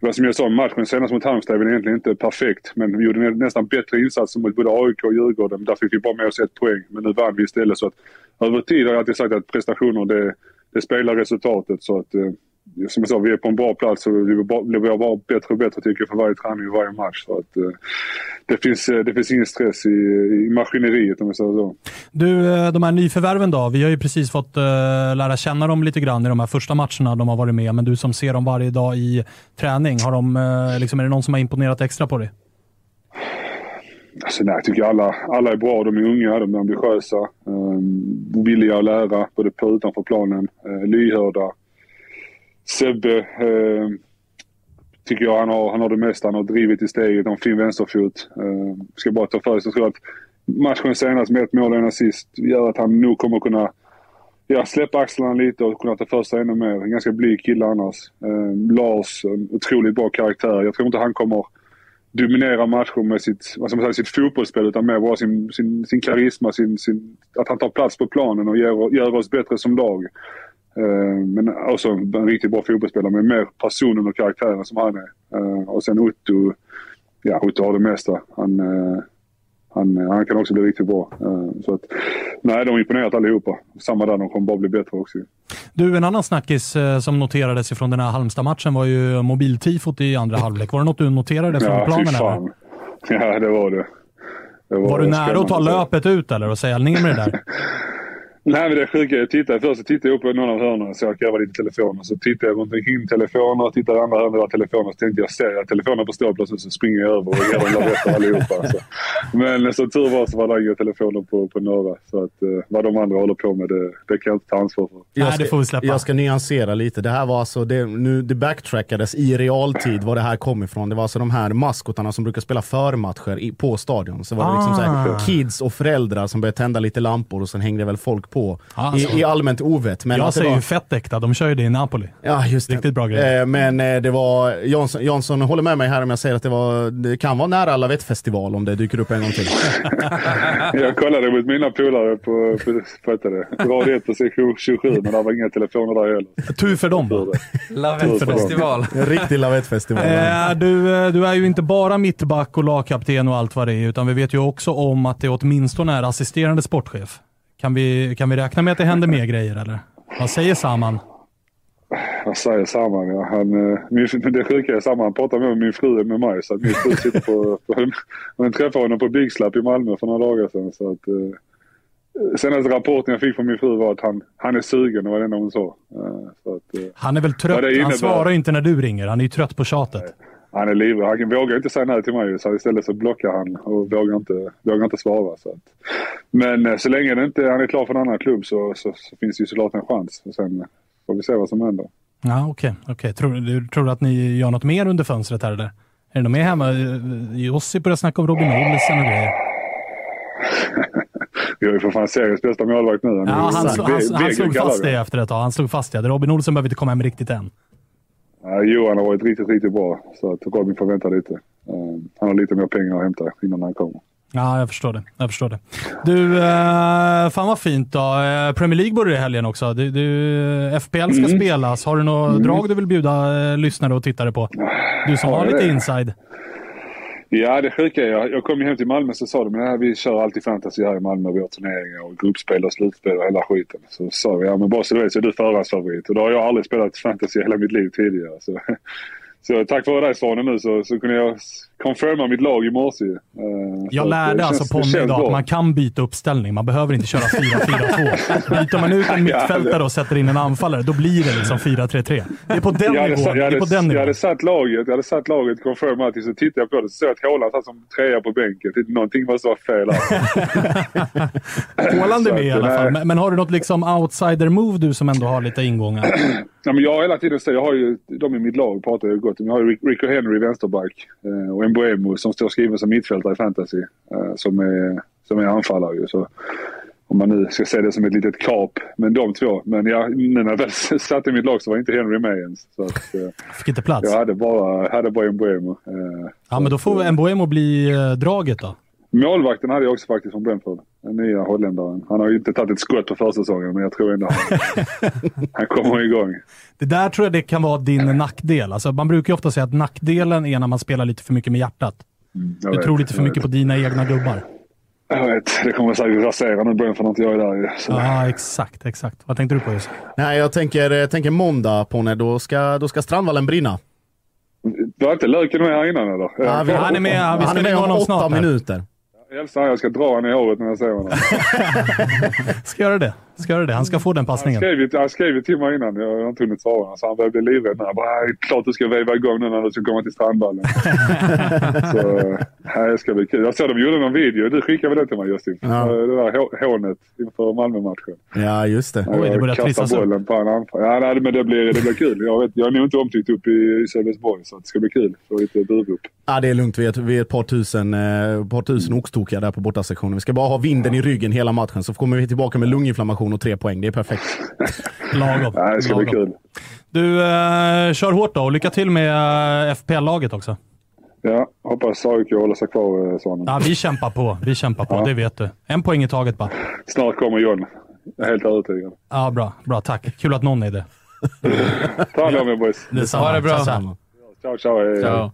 Det var som jag sa, matchen senast mot Halmstad är väl egentligen inte perfekt, men vi gjorde nästan bättre insatser mot både AIK och Djurgården. Där fick vi bara med oss ett poäng, men nu vann vi istället. Så att, över tid har jag alltid sagt att prestationer, det, det spelar resultatet. Så att, eh, som jag sa, vi är på en bra plats och vi blir bara bättre och bättre tycker jag för varje träning och varje match. Så att, eh, det, finns, eh, det finns ingen stress i, i maskineriet om jag säger så. Du, eh, de här nyförvärven då? Vi har ju precis fått lära känna dem lite grann i de här första matcherna de har varit med, men du som ser dem varje dag i träning, har de, liksom, är det någon som har imponerat extra på dig? Alltså, nej, jag tycker alla, alla är bra. De är unga, de är ambitiösa, um, villiga att lära både på och utanför planen, uh, lyhörda. Sebbe eh, tycker jag han har, han har det mesta. Han har drivit i steget, har en fin vänsterfot. Eh, ska bara ta för sig. Jag tror att matchen senast med ett mål och en assist gör att han nog kommer kunna ja, släppa axlarna lite och kunna ta för sig ännu mer. En ganska blyg kille annars. Eh, Lars, en otroligt bra karaktär. Jag tror inte han kommer dominera matcher med sitt, vad ska man säga, sitt fotbollsspel utan mer bara sin, sin, sin karisma, sin, sin, att han tar plats på planen och gör, gör oss bättre som lag. Eh, men också en riktigt bra fotbollsspelare med mer personen och karaktären som han är. Eh, och sen Otto, ja Otto har det mesta. Han, eh, han, han kan också bli riktigt bra. Så att, nej, de har imponerat allihopa. Samma där, de kommer bara bli bättre också. Du, en annan snackis som noterades ifrån den här Halmstad-matchen var ju mobiltifot i andra halvlek. Var det något du noterade från ja, planen? Fan. Ja, det var det. det var, var du nära att ta löpet ut eller och säga ner med det där? Nej men det sjuka är, jag tittade först så tittade jag upp på någon av hörnen så jag grävde lite telefoner. Så tittade jag runt omkring telefoner, tittade i andra hörnet där telefoner. Så tänkte jag, ser jag telefoner på stå plötsligt så springer jag över och ger en lavett allihopa. Så. Men som tur var så var det inga telefoner på, på några. Så att eh, vad de andra håller på med, det, det kan jag inte ta ansvar för. Nej, det får vi släppa. Jag ska nyansera lite. Det här var alltså, det, nu, det backtrackades i realtid var det här kom ifrån. Det var alltså de här maskotarna som brukar spela förmatcher i, på stadion. Så var det liksom så här, Ah. kids och föräldrar som började tända lite lampor och sen hängde väl folk på. Ah, alltså. I, I allmänt ovett. Men jag det säger var, ju fett äkta. De kör ju det i Napoli. Ja, just det. Riktigt bra grej. Eh, men eh, det var, Jansson, Jansson håller med mig här om jag säger att det, var, det kan vara nära Lavettfestival om det dyker upp en gång till. Jag kollade mot mina polare på, på, på det, Radio 1 på sektion 27 men det var inga telefoner där heller. Tur för dem. Lavettfestival. En riktig Lavettfestival. Eh, du, eh, du är ju inte bara mittback och lagkapten och allt vad det är, utan vi vet ju också om att det åtminstone är assisterande sportchef. Kan vi, kan vi räkna med att det händer mer grejer eller? Vad säger Saman? Vad säger Saman? Ja, han, eh, min, det sjuka är Saman pratar med min fru med mig. Så att min fru sitter på... på hon träffade honom på Big Slap i Malmö för några dagar sedan. Så att, eh, senaste rapporten jag fick från min fru var att han, han är sugen, det var det enda hon sa. Eh, så att, Han är väl trött? Han svarar inte när du ringer. Han är ju trött på tjatet. Han är livrädd. Han vågar inte säga nej till mig så istället så blockar han och vågar inte, vågar inte svara. Så att. Men eh, så länge det inte, han är klar för en annan klubb så, så, så finns det ju såklart en chans. Och sen eh, får vi se vad som händer. Ja, okej. okej. Tror, du, tror du att ni gör något mer under fönstret här eller? Är det något mer hemma? Eh, Jussi börjar snacka om Robin Olsen och grejer. Vi har ju för fan seriens bästa målvakt nu. Ja, han, han, han, han slog fast det efter ett tag. Han slog fast det. Robin Olsen behöver inte komma hem riktigt än. Ja, Johan har varit riktigt, riktigt bra. Så att Robin får vänta lite. Eh, han har lite mer pengar att hämta innan han kommer. Ja, jag förstår det. Jag förstår det. Du, eh, fan vad fint då. Eh, Premier League börjar i helgen också. Du, du, FPL ska Mm. spelas. Har du något Mm. drag du vill bjuda eh, lyssnare och tittare på? Du som Ja, har lite inside. Ja, det sjuka är, jag, jag kom ju hem till Malmö så sa de att vi kör alltid fantasy här i Malmö. Vi har turneringar och gruppspel och slutspel och hela skiten. Så sa vi, ja men bara så du vet så är du förhandsfavorit. Och då har jag aldrig spelat fantasy i hela mitt liv tidigare. Så, så tack vare dig Svanen nu så, så kunde jag confirma mitt lag i morse. ju. Eh, så Jag lärde alltså känns idag bra. att man kan byta uppställning. Man behöver inte köra 4-4-2. Byter man ut en mittfältare och sätter in en anfallare, då blir det liksom 4-3-3. Det är på den jag hade, nivån. Det jag, är på hade, den jag nivån. hade satt laget, jag hade satt laget confirm allting, så tittade jag på det så såg jag att Haaland satt som trea på bänken. Någonting måste vara fel här. Haaland är med i alla fall. Men, men har du något liksom outsider-move du som ändå har lite ingångar? Ja, men jag har hela tiden sagt, jag har ju, de i mitt lag pratar jag gott om. Jag har ju Rico Henry vänsterback eh, och Mbuemo som står skriven som mittfältare i fantasy. Eh, som, är, som är anfallare ju. Så, om man nu ska se det som ett litet kap. Men de två. Men jag, nu när jag väl satte mitt lag så var inte Henry med ens. Så att, eh, Fick inte plats? jag hade bara, hade bara Mbuemo. Eh, Ja, men då får Mboemo bli draget då. Målvakten hade jag också faktiskt från Brentford. Den nya holländaren. Han har ju inte tagit ett skott på försäsongen men jag tror ändå han, han kommer igång. Det där tror jag det kan vara din nackdel. Alltså, man brukar ju ofta säga att nackdelen är när man spelar lite för mycket med hjärtat. Jag Du vet, tror lite för mycket vet. på dina egna gubbar. Jag vet, det kommer säkert rasera nu Brentford när inte jag är där ju. Ja, exakt, exakt. Vad tänkte du på just? Nej, jag tänker, jag tänker måndag Ponne, då ska, då ska Strandvallen brinna. Du har inte löken med här innan eller? Ja, vi- Han är med, vi ska Han är med om åtta minuter. Jag han, jag ska dra honom i håret när jag ser honom. Ska göra det. Ska göra det. Han ska få den Han passningen. skrev, han skrev ju till mig innan, jag har inte hunnit svara. Så han började bli livrädd. Han bara, "Nej, klart du ska veva igång nu när du ska komma till Strandvallen. så, det ska bli kul. Jag såg de gjorde någon video, du skickade väl den till mig Justin? Ja. Det där hå- hånet inför Malmö-matchen. Ja, just det. Oj, det börjar trissas upp. bollen på en anfall. Ja, nej, men det blir, det blir kul. Jag, vet, jag är nog inte omtyckt upp i, i Sölvesborg så det ska bli kul. Få lite burop. Ja, det är lugnt. Vi är, vi är ett par tusen, eh, ett par tusen oxtokiga där på bortasektionen. Vi ska bara ha vinden i ryggen hela matchen så kommer vi tillbaka med lunginflammation och tre poäng. Det är perfekt. Lagom. Ja, det ska bli Lagom. kul. Du, eh, kör hårt då och lycka till med eh, FPL-laget också. Ja, hoppas AIK håller sig kvar, eh, Svanen. Ja, vi kämpar på. Vi kämpar på, det vet du. En poäng i taget bara. Snart kommer John. Jag är helt övertygad. Ja, bra. Bra, tack. Kul att någon är det. Ta hand om er boys. Detsamma. Ha det bra. Ciao, ciao. hej. Ciao.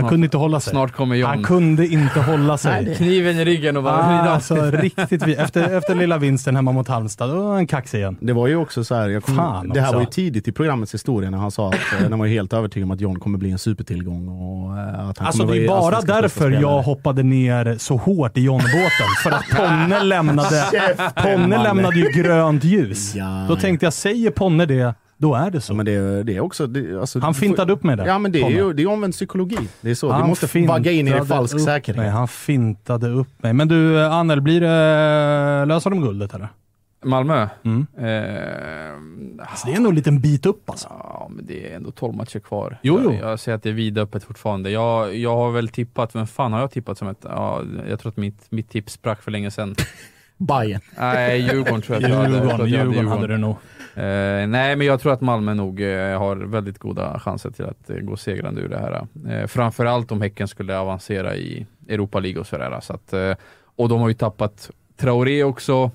Han kunde inte hålla sig. Snart kommer John. Han kunde inte hålla sig. Kniven i ryggen och bara Ah, vrida. alltså, riktigt, efter, efter lilla vinsten hemma mot Halmstad, då var han kaxig igen. Det var ju också så här, jag kom, Fan det här också. var ju tidigt i programmets historia när han sa att eh, han var helt övertygad om att John kommer bli en supertillgång. Och, eh, att han Alltså kommer det är bara därför jag hoppade ner så hårt i John-båten. För att Ponne lämnade, Ponne lämnade ju grönt ljus. Ja. Då tänkte jag, säger Ponne det, då är det så. Ja, men det, det är också, det, alltså, Han fintade upp med det. Ja men det är ju det är omvänd psykologi. Det är så, Han du måste vagga in i falsk säkerhet. Mig. Han fintade upp mig. Men du, Annel, blir det, löser de guldet eller? Malmö? Mm. Eh, Alltså, det är nog en liten bit upp alltså. Ja, men det är ändå 12 matcher kvar. Jo, jo. Jag, jag säger att det är vidöppet fortfarande. Jag, jag har väl tippat, vem fan har jag tippat som ett... Ja, jag tror att mitt, mitt tips sprack för länge sedan. Bayern. Nej, Djurgården tror jag att jag hade. Djurgården, Djurgården hade du nog. Eh, nej, men jag tror att Malmö nog eh, har väldigt goda chanser till att eh, gå segrande ur det här. Eh. eh, framförallt om Häcken skulle avancera i Europa League och sådär. Så att, eh, och de har ju tappat Traoré också.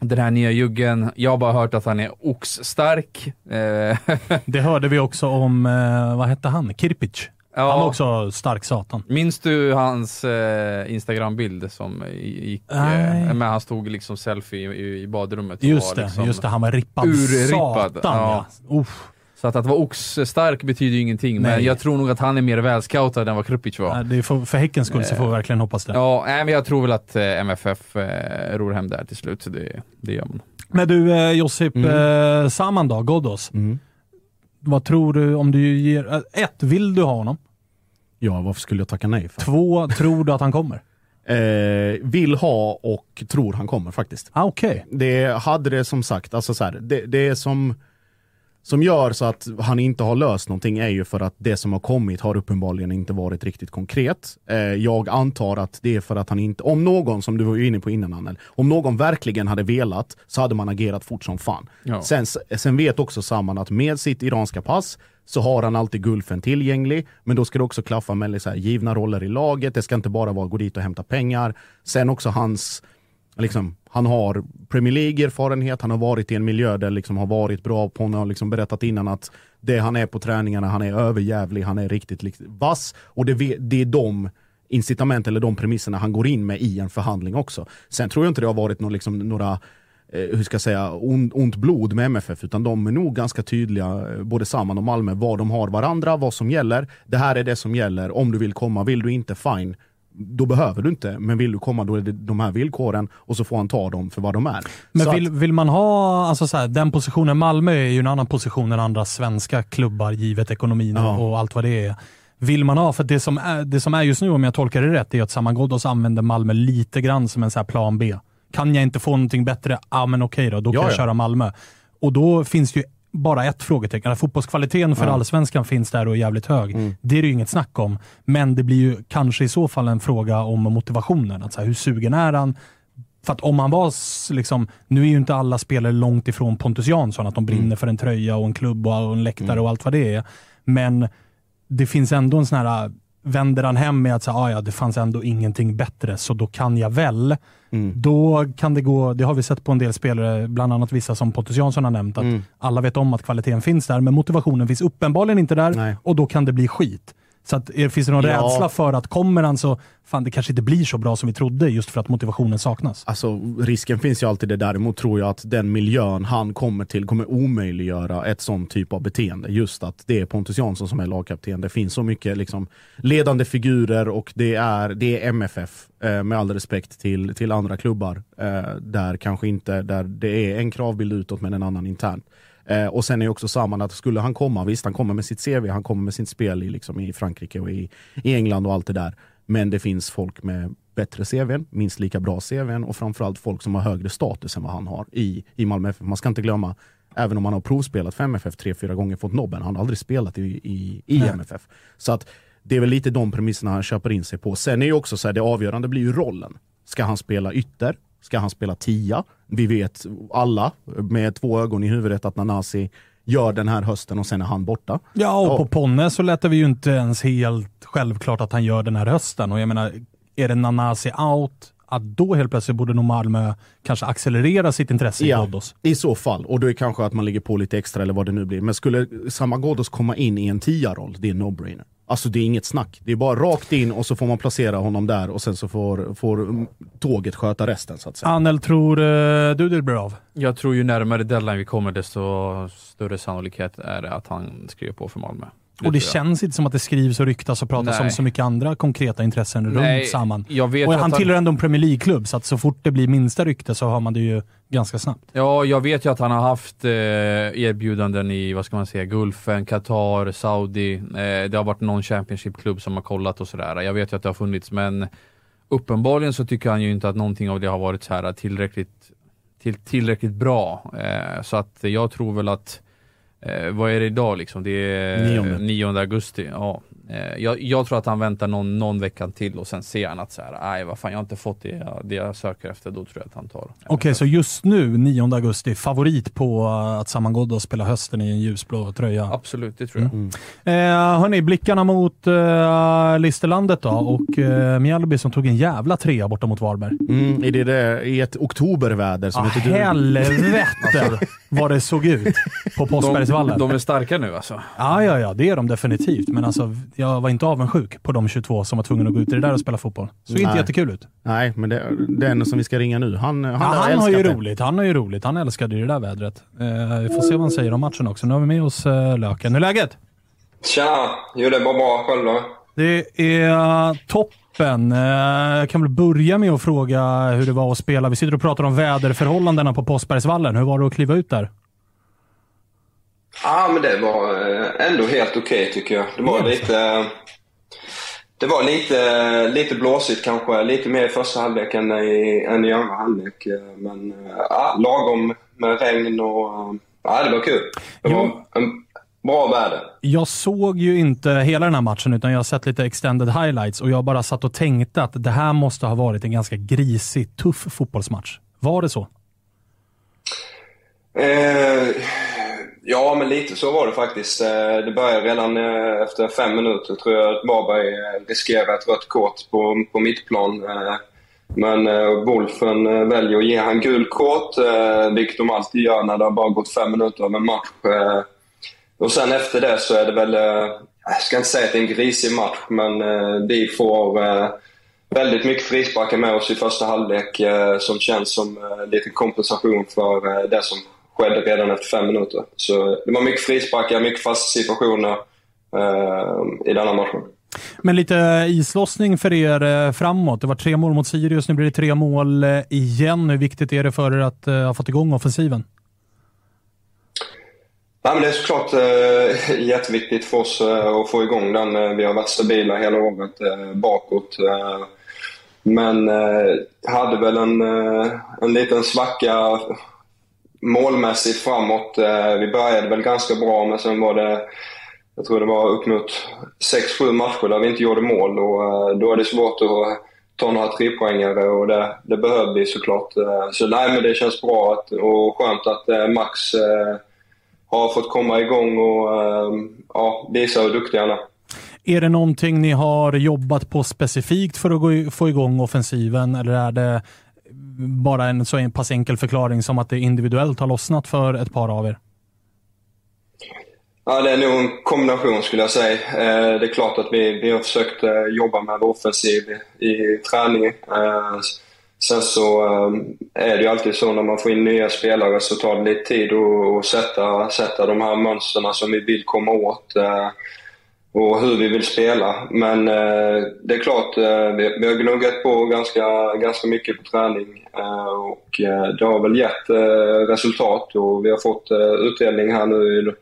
Den här nya juggen. Jag har bara hört att han är oxstark. Eh, Det hörde vi också om, eh, vad hette han? Kirpic. Ja. Han var också stark satan. Minns du hans eh, Instagram-bild som gick, eh, men han stod liksom selfie i, i badrummet. Just det, liksom just det. Han var rippad urrippad. satan ja. Uff. Så att, att vara oxstark betyder ju ingenting, men Nej. jag tror nog att han är mer välscoutad än vad Krupic var. Nej, Det är för, för Häckens skull så får vi verkligen hoppas det. Ja, nej, men jag tror väl att eh, MFF eh, ror hem där till slut, så det, det gör man. Men du eh, Josip, Mm. eh, Saman då, Ghoddos. Mm. Vad tror du om du ger... eh, Ett, vill du ha honom? Ja, varför skulle jag tacka nej för? Två, tror du att han kommer? Eh, vill ha och tror han kommer faktiskt. Ah, Okej. Det hade det som sagt, alltså så här, det, det är som, som gör så att han inte har löst någonting är ju för att det som har kommit har uppenbarligen inte varit riktigt konkret. Eh, jag antar att det är för att han inte, om någon, som du var inne på innan Annel, om någon verkligen hade velat så hade man agerat fort som fan. Ja. Sen, sen vet också Saman att med sitt iranska pass så har han alltid Gulfen tillgänglig, men då ska det också klaffa med så här, givna roller i laget. Det ska inte bara vara gå dit och hämta pengar. Sen också hans Liksom, han har Premier League-erfarenhet, han har varit i en miljö där liksom har varit bra på, han har liksom berättat innan att det han är på träningarna, han är överjävlig, han är riktigt liksom, vass. Och det, det är de incitament eller de premisserna han går in med i en förhandling också. Sen tror jag inte det har varit någon, liksom, några eh, hur ska jag säga, on, ont blod med MFF, utan de är nog ganska tydliga, eh, både Samman och Malmö, vad de har varandra, vad som gäller. Det här är det som gäller, om du vill komma, vill du inte, fine. Då behöver du inte, men vill du komma då är det de här villkoren och så får han ta dem för vad de är. Men Så vill, att, vill man ha, alltså så här, den positionen, Malmö är ju en annan position än andra svenska klubbar, givet ekonomin Ja. och, allt vad det är. Vill man ha, för det som, är, det som är just nu, om jag tolkar det rätt, är att Saman Ghoddos använder Malmö lite grann som en så här plan B. Kan jag inte få någonting bättre, ja men okej då, då kan Ja, jag ja. köra Malmö. Och då finns det ju bara ett frågetecken. Att Fotbollskvaliteten för Ja. allsvenskan finns där och är jävligt hög. Mm. Det är det ju inget snack om. Men det blir ju kanske i så fall en fråga om motivationen. Att så här, hur sugen är han? För att om han var, liksom, nu är ju inte alla spelare långt ifrån Pontus Jansson, att de brinner Mm. för en tröja och en klubb och en läktare och allt vad det är. Men det finns ändå en sån här, vänder han hem med att säga, ah, ja, det fanns ändå ingenting bättre, så då kan jag väl. Mm. Då kan det gå, det har vi sett på en del spelare, bland annat vissa som Pontus Jansson har nämnt, att Mm. alla vet om att kvaliteten finns där, men motivationen finns uppenbarligen inte där Nej. och då kan det bli skit. Så att, är, finns det någon Ja. rädsla för att kommer han så, fan det kanske inte blir så bra som vi trodde just för att motivationen saknas? Alltså risken finns ju alltid det. Däremot tror jag att den miljön han kommer till kommer omöjliggöra ett sånt typ av beteende. Just att det är Pontus Jansson som är lagkapten. Det finns så mycket liksom, ledande figurer och det är, det är MFF, eh, med all respekt till, till andra klubbar, eh, där kanske inte, där det är en kravbild utåt men en annan internt. Eh, och sen är också samman att skulle han komma, visst han kommer med sitt CV, han kommer med sitt spel i, liksom, i Frankrike och i, i England och allt det där. Men det finns folk med bättre CVn, minst lika bra CVn och framförallt folk som har högre status än vad han har i, i Malmö FF. Man ska inte glömma, även om han har provspelat för MFF tre, fyra gånger fått nobben, han har aldrig spelat i, i, i Nej. MFF. Så att det är väl lite de premisserna han köper in sig på. Sen är ju också så här, det avgörande blir ju rollen. Ska han spela ytter? Ska han spela tia? Vi vet alla med två ögon i huvudet att Nanasi gör den här hösten och sen är han borta. Ja, och Ja. på Ponne så lät det vi ju inte ens helt självklart att han gör den här hösten. Och jag menar, är det Nanasi out, att då helt plötsligt borde nog Malmö kanske accelerera sitt intresse i Ja, Ghoddos. i så fall. Och då är det kanske att man ligger på lite extra eller vad det nu blir. Men skulle samma Ghoddos komma in i en tia-roll, det är no-brainer. Alltså det är inget snack. Det är bara rakt in och så får man placera honom där och sen så får, får tåget sköta resten så att säga. Anel, tror eh, du det blir av? Jag tror ju närmare deadline vi kommer, desto större sannolikhet är det att han skriver på för Malmö. Och det känns inte som att det skrivs och ryktas och pratas Nej. om så mycket andra konkreta intressen Nej, runt samman. jag vet och han- tillhör ändå en Premier League-klubb, så att så fort det blir minsta rykte så hör man det ju ganska snabbt. Ja, jag vet ju att han har haft eh, erbjudanden i, vad ska man säga, Gulfen, Qatar, Saudi. Eh, det har varit någon Championship-klubb som har kollat och sådär. Jag vet ju att det har funnits, men uppenbarligen så tycker han ju inte att någonting av det har varit så här tillräckligt, till, tillräckligt bra. Eh, så att jag tror väl att, eh, vad är det idag liksom? Det är Nionde. 9 augusti. Ja. Eh, jag, jag tror att han väntar någon, någon vecka till och sen ser han att så här, nej vad fan jag har inte fått det jag, det jag söker efter, då tror jag att han tar. Okej, så just nu, 9 augusti, favorit på eh, att Saman Ghoddos spelar hösten i en ljusblå tröja? Absolut, det tror jag. Mm. Eh, hörni, blickarna mot eh, Listerlandet då och eh, Mjällby som tog en jävla trea borta mot Varberg. Mm, är det det, I ett oktoberväder som Ah, inte du... helvete vad det såg ut på Påskbergsvallen. De, de är starka nu alltså. Ja, ja, ja, det är de definitivt. Men alltså, jag var inte avundsjuk på de 22 som var tvungna att gå ut i det där och spela fotboll. Såg inte jättekul ut. Nej, men det, den som vi ska ringa nu, han, han, Ja, har han har ju det. roligt. Han har ju roligt. Han älskade ju det där vädret. Eh, vi får se vad han säger om matchen också. Nu har vi med oss eh, Löken. Hur är läget? Tja! Jo, det var bra. Själv då? Det är toppen. Eh, Jag kan väl börja med att fråga hur det var att spela. Vi sitter och pratar om väderförhållandena på Påskbergsvallen. Hur var det att kliva ut där? Ja, men det var eh, ändå helt okej tycker jag. Det var lite... Det var lite, lite blåsigt kanske. Lite mer i första halvlek än i, än i andra halvlek. Eh, Men eh, ja, lagom med regn och... eh, Ja, det var kul. Det var en bra väder. Jag såg ju inte hela den här matchen, utan jag har sett lite extended highlights och jag bara satt och tänkte att det här måste ha varit en ganska grisig, tuff fotbollsmatch. Var det så? Eh, ja, men lite så var det faktiskt. Eh, det började redan eh, efter fem minuter tror jag att Varberg eh, riskerade ett rött kort på, på mittplan. Men Wolfen väljer att ge han gul kort, vilket de alltid gör när det har bara gått fem minuter av en match. Och sen efter det så är det väl, jag ska inte säga att det är en grisig match, men vi får väldigt mycket frisparkar med oss i första halvlek som känns som lite kompensation för det som skedde redan efter fem minuter. Så det var mycket frisparkar, mycket fasta situationer eh, i denna matchen. Men lite islossning för er eh, framåt. Det var tre mål mot Sirius, nu blir det tre mål eh, igen. Hur viktigt är det för er att eh, ha fått igång offensiven? Nej, men det är såklart eh, jätteviktigt för oss eh, att få igång den. Vi har varit stabila hela året eh, bakåt. Men hade väl en, en liten svacka målmässigt framåt. Eh, vi började väl ganska bra, men sen var det jag tror det var upp mot 6-7 matcher där vi inte gjorde mål och eh, då är det svårt att ta några trepoängare och det, det behöver vi såklart. Eh, så nej, men det känns bra att, och skönt att Max har fått komma igång och ja, visa hur duktig han är. Är det någonting ni har jobbat på specifikt för att få igång offensiven eller är det bara en så en pass enkel förklaring som att det individuellt har lossnat för ett par av er? Ja, det är nog en kombination skulle jag säga. Eh, det är klart att vi, vi har försökt eh, jobba med offensiv i, träning. Eh, sen så är det ju alltid så när man får in nya spelare så tar det lite tid att, att sätta, sätta de här mönstren som vi vill komma åt. Och hur vi vill spela. Men eh, det är klart, eh, vi, vi har gnuggat på ganska, ganska mycket på träning eh, och eh, det har väl gett eh, resultat och vi har fått eh, utdelning här nu i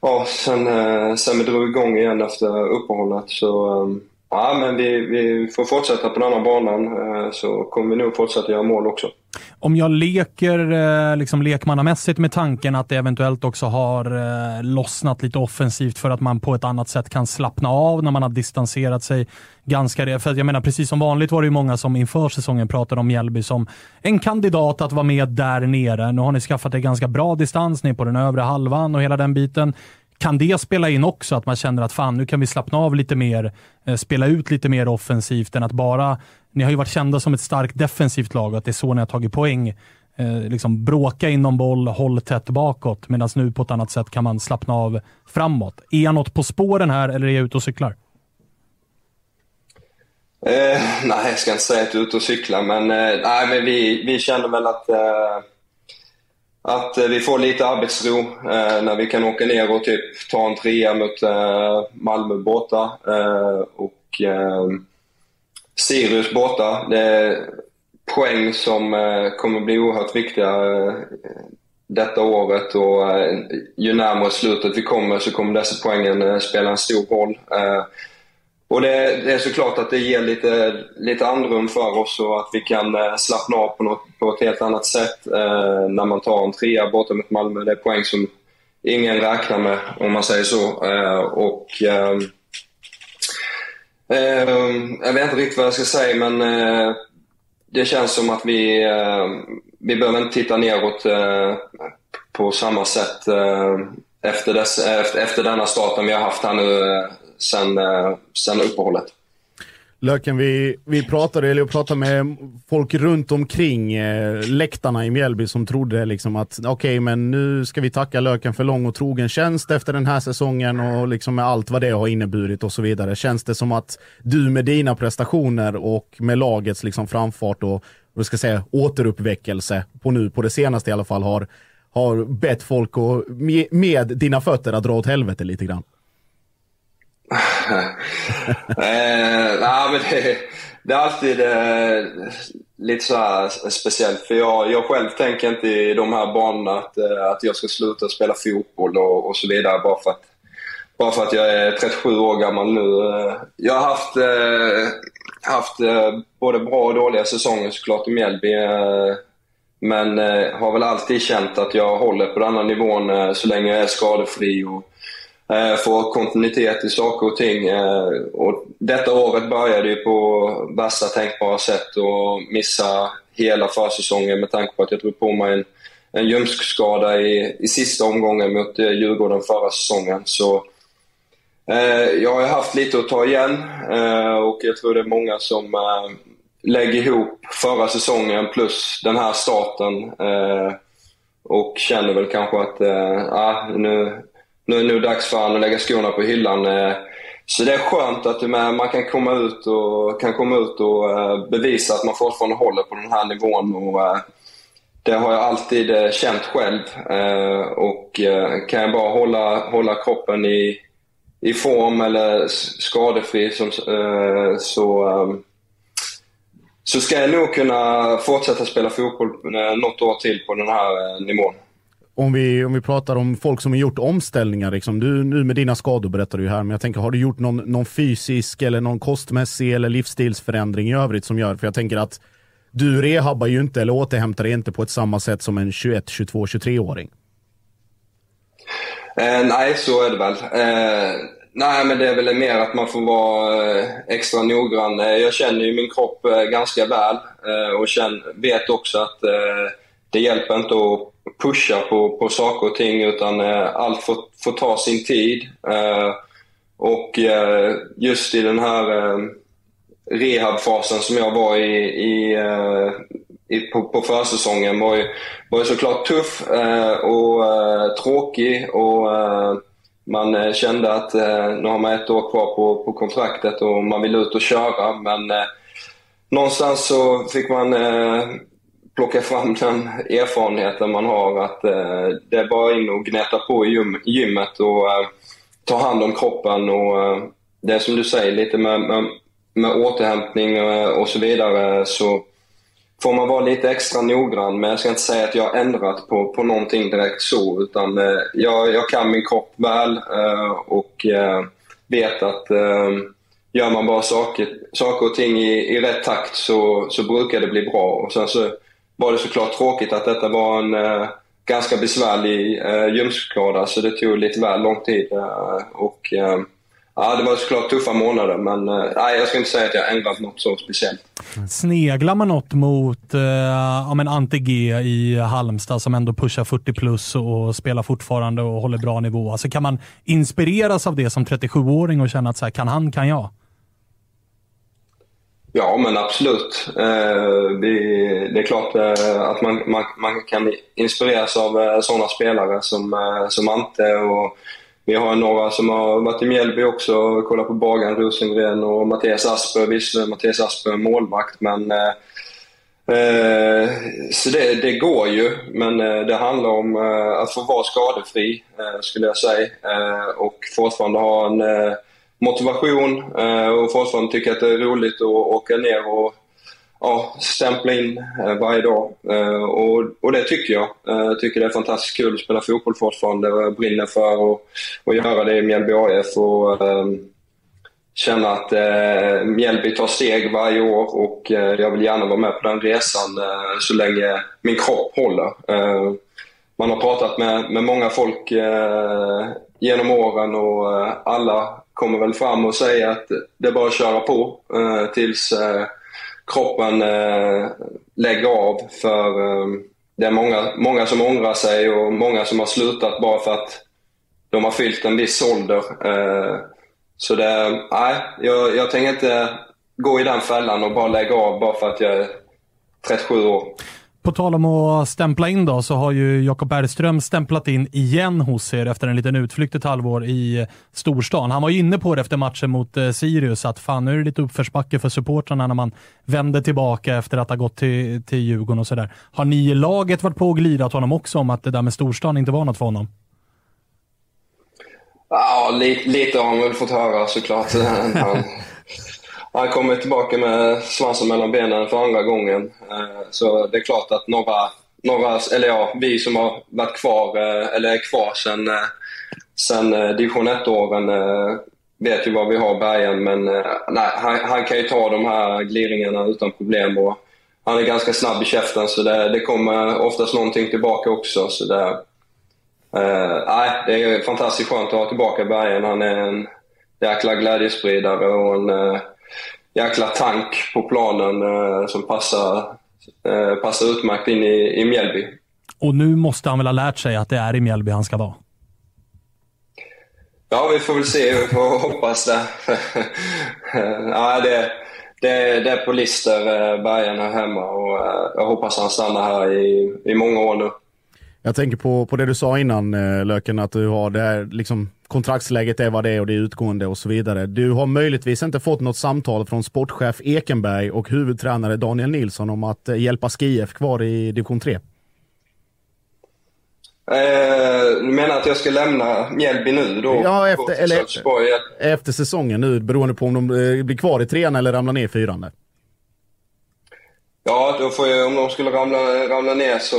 Ja, sen, eh, sen vi drog igång igen efter uppehållet så eh, ja, men vi, vi får fortsätta på den här banan eh, så kommer vi nog fortsätta göra mål också. Om jag leker eh, liksom lekmannamässigt med tanken att det eventuellt också har eh, lossnat lite offensivt för att man på ett annat sätt kan slappna av när man har distanserat sig ganska För att jag menar, precis som vanligt var det ju många som inför säsongen pratade om Mjällby som en kandidat att vara med där nere. Nu har ni skaffat er ganska bra distans, ni är på den övre halvan och hela den biten. Kan det spela in också, att man känner att fan, nu kan vi slappna av lite mer, eh, spela ut lite mer offensivt än att bara... Ni har ju varit kända som ett starkt defensivt lag och att det är så ni har tagit poäng. Eh, liksom bråka inom boll, håll tätt bakåt, medan nu på ett annat sätt kan man slappna av framåt. Är jag något på spåren här eller är jag ute och cyklar? Eh, nej, jag ska inte säga att jag är ute och cyklar, men, eh, nej, men vi, vi känner väl att, eh, att eh, vi får lite arbetsro eh, när vi kan åka ner och typ ta en trea mot eh, Malmö borta. Eh, och eh, Sirius borta. Det är poäng som eh, kommer bli oerhört viktiga eh, detta året och eh, ju närmare slutet vi kommer så kommer dessa poängen eh, spela en stor roll. Eh, och det, det är såklart att det ger lite, lite andrum för oss och att vi kan eh, slappna av på, något, på ett helt annat sätt eh, när man tar en trea borta mot Malmö. Det är poäng som ingen räknar med, om man säger så. Eh, och eh, Jag vet inte riktigt vad jag ska säga, men eh, det känns som att vi, eh, vi behöver inte titta neråt eh, på samma sätt eh, efter, dess, efter, efter denna starten vi har haft här nu eh, sen, eh, sen uppehållet. Löken, vi, vi pratade, eller jag pratade med folk runt omkring eh, läktarna i Mjällby som trodde liksom att okej, okay, men nu ska vi tacka Löken för lång och trogen tjänst efter den här säsongen och liksom med allt vad det har inneburit och så vidare. Känns det som att du med dina prestationer och med lagets liksom framfart och vad ska jag säga, återuppväckelse på nu, på det senaste i alla fall, har, har bett folk att med, med dina fötter att dra åt helvete lite grann? eh, nah, men det, det, är alltid eh, lite så här speciellt. För jag, jag själv tänker inte i de här banorna att, eh, att jag ska sluta spela fotboll och, och så vidare bara för, att, bara för att jag är 37 år gammal nu. Eh, jag har haft, eh, haft eh, både bra och dåliga säsonger såklart i Mjällby. men har väl alltid känt att jag håller på den här nivån så länge jag är skadefri. Och, Eh, få kontinuitet i saker och ting. Eh, och detta året började ju på värsta tänkbara sätt och missa hela försäsongen med tanke på att jag drog på mig en, en ljumskskada i, i sista omgången mot eh, Djurgården förra säsongen. Så eh, jag har haft lite att ta igen eh, och jag tror det är många som eh, lägger ihop förra säsongen plus den här starten eh, och känner väl kanske att eh, ah, nu, nu är det nog dags för honom att lägga skorna på hyllan. Eh. Så det är skönt att man kan komma ut och, kan komma ut och eh, bevisa att man fortfarande håller på den här nivån. Och, eh, det har jag alltid känt själv. Och kan jag bara hålla, hålla kroppen i, i form eller skadefri som, så, så ska jag nog kunna fortsätta spela fotboll något år till på den här nivån om vi, om vi pratar om folk som har gjort omställningar, liksom, du, nu med dina skador berättar du här, men jag tänker, har du gjort någon, någon fysisk eller någon kostmässig eller livsstilsförändring i övrigt som gör, för jag tänker att du rehabbar ju inte eller återhämtar dig inte på ett samma sätt som en 21, 22, 23-åring. Eh, nej, så är det väl. Eh, nej, men det är väl mer att man får vara eh, extra noggrann. Eh, jag känner ju min kropp eh, ganska väl eh, och känner, vet också att eh, det hjälper inte att pusha på, på saker och ting utan eh, allt får, får ta sin tid. Eh, och eh, just i den här eh, rehabfasen som jag var i, i, eh, i på, på försäsongen var ju, var ju såklart tuff eh, och eh, tråkig. och eh, man eh, kände att eh, nu har man ett år kvar på, på kontraktet och man vill ut och köra. Men någonstans så fick man plocka fram den erfarenheten man har att eh, det är bara in och gneta på i gym, gymmet och eh, ta hand om kroppen. och eh, Det är som du säger, lite med, med, med återhämtning eh, och så vidare så får man vara lite extra noggrann. Men jag ska inte säga att jag har ändrat på, på någonting direkt så. Utan eh, jag, jag kan min kropp väl eh, och eh, vet att eh, gör man bara saker, saker och ting i, i rätt takt så, så brukar det bli bra. Och sen så var det såklart tråkigt att detta var en eh, ganska besvärlig eh, ljumskskada så det tog lite väl lång tid. Eh, och, eh, ja, det var såklart tuffa månader men eh, nej, jag ska inte säga att jag ändrat något så speciellt. Sneglar man något mot eh, ja, men Ante G i Halmstad som ändå pushar 40 plus och spelar fortfarande och håller bra nivå? Alltså, kan man inspireras av det som 37-åring och känna att så här, kan han, kan jag? Ja, men absolut. Eh, det är klart eh, att man, man, man kan inspireras av eh, sådana spelare som, som Ante och vi har några som har varit i Mjällby också och kollat på Bagan Rosengren och Mattias Asper. Visserligen Mattias Asper målvakt, men så det, det går ju, men det handlar om att få vara skadefri, skulle jag säga. Och fortfarande ha en motivation eh, och fortfarande tycker att det är roligt att åka ner och ja, stämpla in eh, varje dag. Eh, och, och det tycker jag. Jag tycker det är fantastiskt kul att spela fotboll fortfarande och jag brinner för att, göra det i Mjällby AF. Och, ehm, känna att uh, Mjällby tar steg varje år och uh, jag vill gärna vara med på den resan uh, så länge min kropp håller. Man har pratat med, med många folk genom åren och alla kommer väl fram och säger att det är bara att köra på eh, tills eh, kroppen eh, lägger av. För eh, det är många, många som ångrar sig och många som har slutat bara för att de har fyllt en viss ålder. Eh, så det, nej, jag, jag tänker inte gå i den fällan och bara lägga av bara för att jag är 37 år. På tal om att stämpla in då, så har ju Jakob Bergström stämplat in igen hos er efter en liten utflykt ett halvår i storstan. Han var ju inne på det efter matchen mot eh, Sirius, att fan nu är det lite uppförsbacke för supportrarna när man vänder tillbaka efter att ha gått till, till Djurgården och sådär. Har ni i laget varit på och glidat honom också om att det där med storstan inte var något för honom? Ja, lite, lite har man väl fått höra såklart. Han, han kommer tillbaka med svansen mellan benen för andra gången. Eh, så det är klart att några, några eller ja, vi som har varit kvar, eh, eller är kvar sen, eh, sen division 1-åren vet ju vad vi har Bergen, men nej, han, han, kan ju ta de här gliringarna utan problem. Och han är ganska snabb i käften, så det, det kommer oftast någonting tillbaka också. Så det, eh, nej, det är fantastiskt skönt att ha tillbaka Bergen. Han är en jäkla glädjespridare och en jäkla tank på planen eh, som passar, eh, passar utmärkt in i, i Mjällby. Och nu måste han väl ha lärt sig att det är i Mjällby han ska vara? Ja, vi får väl se. Vi får hoppas det. ja, det, det, det är på Lister, eh, Bergen här hemma och eh, jag hoppas han stannar här i, i många år nu. Jag tänker på, på det du sa innan eh, Löken, att du har det här liksom kontraktsläget är vad det är och det är utgående och så vidare. Du har möjligtvis inte fått något samtal från sportchef Ekenberg och huvudtränare Daniel Nilsson om att eh, hjälpa SKIF kvar i division 3? Eh, du menar att jag ska lämna Mjällby nu då? Ja, efter, eller, efter säsongen nu, beroende på om de eh, blir kvar i trean eller ramlar ner i fyran. Ja, då får jag, om de skulle ramla, ramla ner så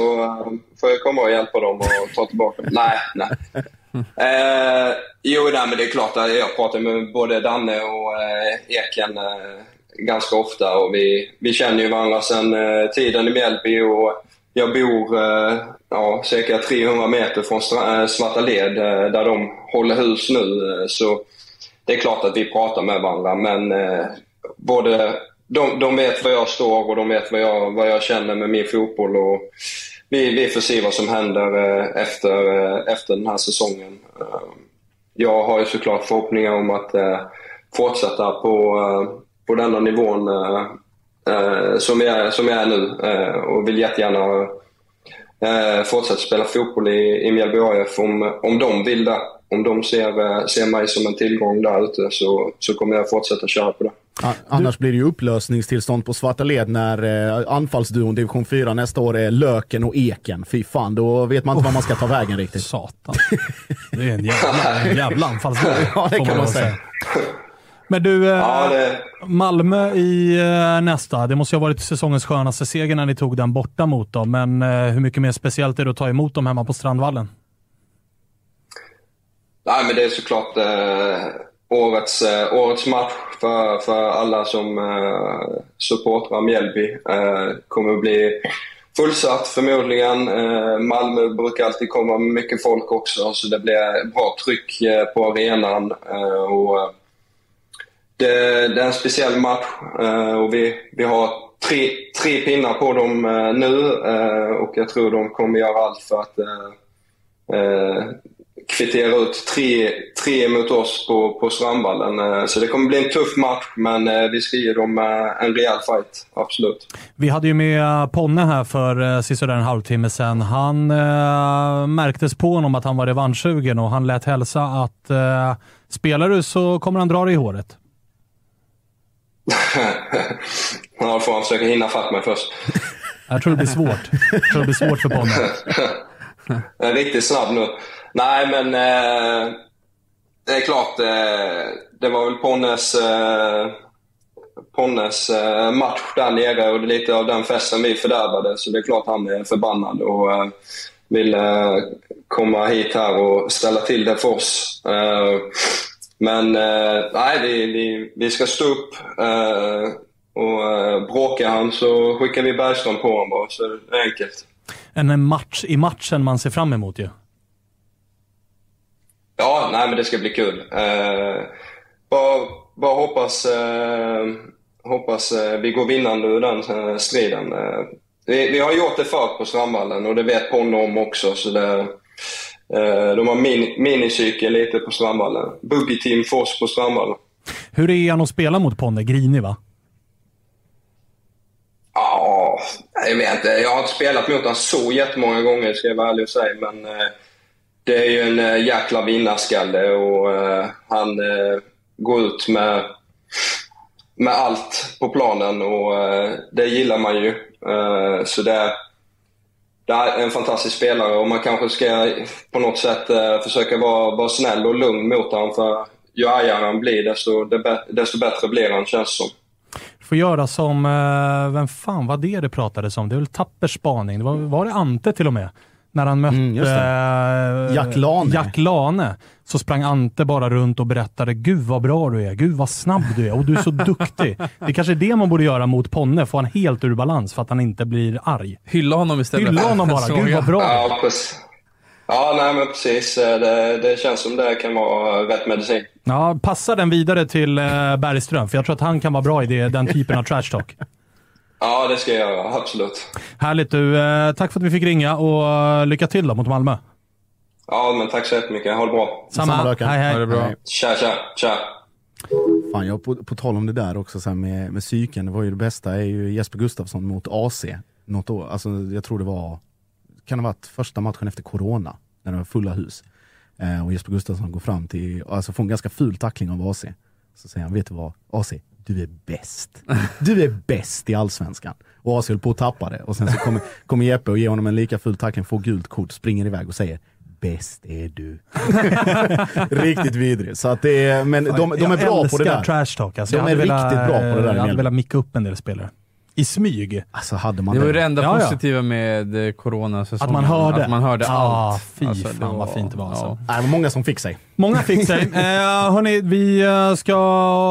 får jag komma och hjälpa dem och ta tillbaka dem. nej, nej. Eh, jo, nej, men det är klart jag pratar med både Danne och eh, Eken eh, ganska ofta och vi, vi känner ju varandra sedan eh, tiden i Mjällby och jag bor eh, ja, cirka 300 meter från eh, Svarta led eh, där de håller hus nu. Eh, så det är klart att vi pratar med varandra men eh, både de, de vet var jag står och de vet vad jag, vad jag känner med min fotboll. Och vi, vi får se vad som händer eh, efter, eh, efter den här säsongen. Eh, jag har ju såklart förhoppningar om att fortsätta på, på denna nivån som jag, är, som jag är nu och vill jättegärna fortsätta spela fotboll i, i Mjällby AF om, om de vill det. Om de ser, ser mig som en tillgång där ute så, så kommer jag fortsätta köra på det. Annars blir det ju upplösningstillstånd på svarta led när eh, anfallsduon division 4 nästa år är Löken och Eken. Fy fan, då vet man inte oh, var man ska ta vägen riktigt. Satan. Det är en jävla, jävla anfallsduo. ja, det kan man, man säga. Men du, eh, ja, det... Malmö i eh, nästa. Det måste ju ha varit säsongens skönaste seger när ni tog den borta mot dem. Men eh, hur mycket mer speciellt är det att ta emot dem hemma på Strandvallen? Nej, men det är såklart eh, årets, eh, årets match för, för alla som eh, supportrar Mjällby. Eh, kommer att bli fullsatt förmodligen. Eh, Malmö brukar alltid komma med mycket folk också så det blir bra tryck eh, på arenan. Eh, och eh, det, det, är en speciell match eh, och vi, vi har tre, tre pinnar på dem eh, nu och jag tror de kommer göra allt för att kvittera ut tre, tre mot oss på, på Strandvallen. Eh, Så det kommer bli en tuff match, men eh, vi ska ge dem eh, en rejäl fight. Absolut. Vi hade ju med Ponne här för sisådär en halvtimme sedan. Han eh, märktes på honom att han var revanschsugen och han lät hälsa att eh, spelar du så kommer han dra dig i håret. ja, då får han försöka hinna fatt mig först. Jag tror det blir svårt. Jag tror det blir svårt för Ponne. Jag är riktigt snabb nu. Nej, men eh, det är klart. Eh, det var väl Ponnes, eh, Ponnes eh, match där nere och det är lite av den festen vi fördärvade. Så det är klart han är förbannad och eh, vill eh, komma hit här och ställa till det för oss. Eh, men eh, nej, vi, vi, vi ska stå upp. Eh, och eh, bråkar han så skickar vi Bergström på honom bara. Så det är enkelt. En match i matchen man ser fram emot ju. Ja, nej men det ska bli kul. Eh, bara, bara hoppas, eh, hoppas eh, vi går vinnande ur den eh, striden. Eh, vi, vi har gjort det förut på Strandvallen och det vet Ponne om också. Så det, de har min, minicykel lite på Strandvallen. Boogie team för oss på Strandvallen. Hur är han att spela mot Ponne? Grinig va? Ja, jag vet inte. Jag har inte spelat mot honom så jättemånga gånger ska jag vara ärlig och säga. Men eh, det är ju en eh, jäkla vinnarskalle och eh, han eh, går ut med, med allt på planen och det gillar man ju. Så det, det är en fantastisk spelare och man kanske ska på något sätt försöka vara, vara snäll och lugn mot honom för ju argare han blir desto, desto bättre blir han känns som. Får göra som, vem fan var det det pratades om? Det är väl tapper spaning? Det var, var det Ante till och med? När han mötte Mm, eh, Jack Lane. Jack Lane, så sprang Ante bara runt och berättade “Gud vad bra du är, gud vad snabb du är och du är så duktig”. Det kanske är det man borde göra mot Ponne, få han helt ur balans för att han inte blir arg. Hylla honom istället. Hylla honom bara, gud ja. vad bra du är. Ja, nej men precis. Eh, Det, det känns som det kan vara rätt medicin. Ja, passa den vidare till eh, Bergström, för jag tror att han kan vara bra i det, den typen av trash talk. Ja, det ska jag göra. Absolut. Härligt du. Eh, tack för att vi fick ringa och eh, lycka till då mot Malmö. Ja, men tack så jättemycket. Ha det bra. Samma. Samma. Hej, hej. Ha det bra. Tja, tja, tja. Fan, jag, på, på tal om det där också så här med, med psyken, det var ju det bästa är ju Jesper Gustafsson mot AC. Något år, alltså jag tror det var, kan det ha varit första matchen efter corona, när det var fulla hus. Eh, och Jesper Gustafsson går fram till, alltså får en ganska ful tackling av AC. Så säger han, vet du vad? AC, du är bäst. Du är bäst i Allsvenskan. Och AC höll på att tappa det. Och sen så kommer, kommer Jeppe och ger honom en lika ful tackling, får gult kort, springer iväg och säger Bäst är du. Riktigt vidrig. Så att det är, men de, de är bra på det där. trash talk. Alltså, De är riktigt velat, bra på det där i Jag hade velat micka upp en del spelare. I smyg. Alltså hade man Det var ju det enda Ja, ja. positiva med eh, coronasäsongen. Att man hörde. Att man hörde Ah, allt. fy Alltså, fan vad fint det var, alltså. Det var många som fick sig. Många fick sig. Eh, hörni, vi eh, ska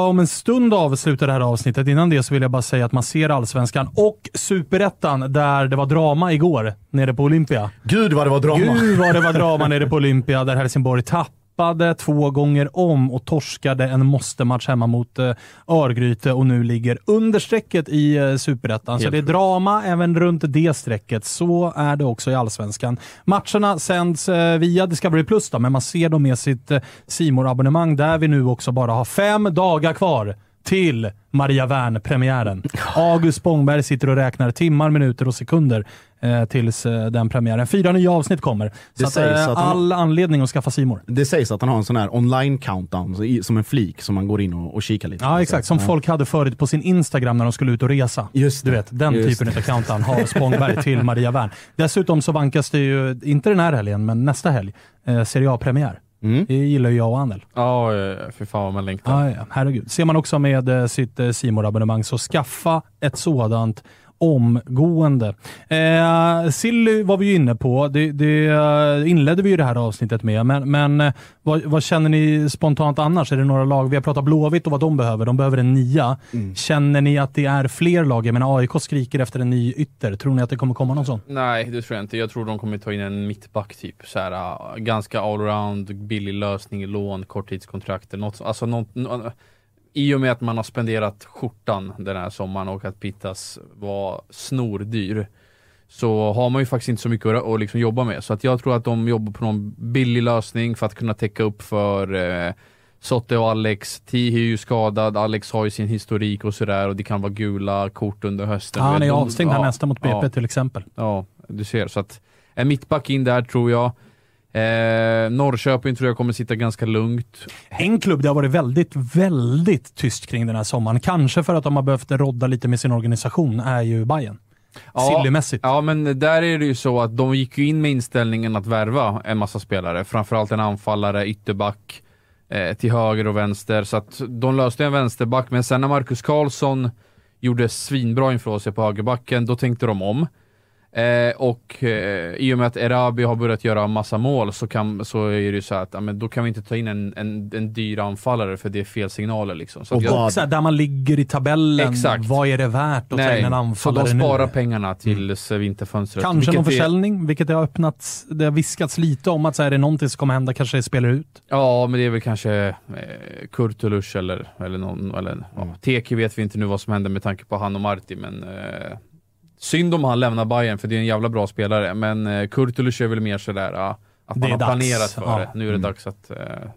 om en stund avsluta det här avsnittet. Innan det så vill jag bara säga att man ser Allsvenskan och Superettan där det var drama igår nere på Olympia. Gud vad det var drama! Gud vad det var drama nere på Olympia där Helsingborg tappade två gånger om och torskade en måste-match hemma mot eh, Örgryte och nu ligger under strecket i eh, Superettan. Så det är drama även runt det strecket. Så är det också i Allsvenskan. Matcherna sänds eh, via Discovery Plus, då, men man ser dem med sitt simor abonnemang där vi nu också bara har fem dagar kvar till Maria Wern-premiären. August Spångberg sitter och räknar timmar, minuter och sekunder eh, tills eh, den premiären. Fyra nya avsnitt kommer. Så Det att, sägs eh, att han- all anledning att skaffa Simor. Det sägs att han har en sån här online countdown, så i, som en flik som man går in och, och kikar lite. Ja, exakt. Som folk hade förut på sin Instagram när de skulle ut och resa. Just Du det. vet, den Just typen av countdown har Spångberg till Maria Wern. Dessutom så vankas det ju, inte den här helgen, men nästa helg, eh, Serie A-premiär. Mm. Det gillar ju jag och Anel. Ja, fy fan vad man längtar. Ja, ja, herregud. Ser man också med eh, sitt eh, simor abonnemang så skaffa ett sådant omgående. Eh, Silly var vi ju inne på. Det, det eh, inledde vi ju det här avsnittet med. Men, men eh, vad, vad känner ni spontant annars? Är det några lag? Vi har pratat Blåvitt och vad de behöver. De behöver en nia. Mm. Känner ni att det är fler lag? Jag menar AIK skriker efter en ny ytter. Tror ni att det kommer komma någon sån? Nej, det tror jag inte. Jag tror de kommer ta in en mittback typ. Så här, ganska allround, billig lösning, lån, korttidskontrakt. Något, så- alltså något, nå- I och med att man har spenderat skjortan den här sommaren och att Pittas var snordyr så har man ju faktiskt inte så mycket att, liksom jobba med. Så att jag tror att de jobbar på någon billig lösning för att kunna täcka upp för eh, Sotte och Alex. Tihi är ju skadad, Alex har ju sin historik och sådär och det kan vara gula kort under hösten. Ja, han är avstängd här ja, nästa mot BP ja. till exempel. Ja, du ser. Så att en mittback in där tror jag. Eh, Norrköping tror jag kommer sitta ganska lugnt. En klubb det har varit väldigt, väldigt tyst kring den här sommaren, kanske för att de har behövt rodda lite med sin organisation, är ju Bayern. Sillymässigt. Ja, men där är det ju så att de gick ju in med inställningen att värva en massa spelare. Framförallt en anfallare, ytterback, eh, till höger och vänster. Så att de löste en vänsterback, men sen när Marcus Karlsson gjorde svinbra inför sig på högerbacken, då tänkte de om. Eh, och eh, i och med att Erabi har börjat göra massa mål så, kan, så är det ju så att ja, men då kan vi inte ta in en, en, en dyr anfallare för det är fel signaler. Liksom. Så Och jag- så här, där man ligger i tabellen, Exakt. vad är det värt att ta in Nej, en så anfallare de sparar nu? pengarna tills mm. vinterfönstret. Kanske någon vilket är- försäljning, vilket det har öppnats. Det har viskats lite om att så här, är det någonting som kommer hända kanske det spelar ut. Ja, men det är väl kanske eh, Kurtulus eller, eller någon, eller ja, Teki vet vi inte nu vad som händer med tanke på han och Marti, men eh, synd om han lämnar Bayern för det är en jävla bra spelare, men eh, Kurtulus är väl mer sådär ja, att man har dags. planerat för Ja. det. Nu är det Mm. dags att eh,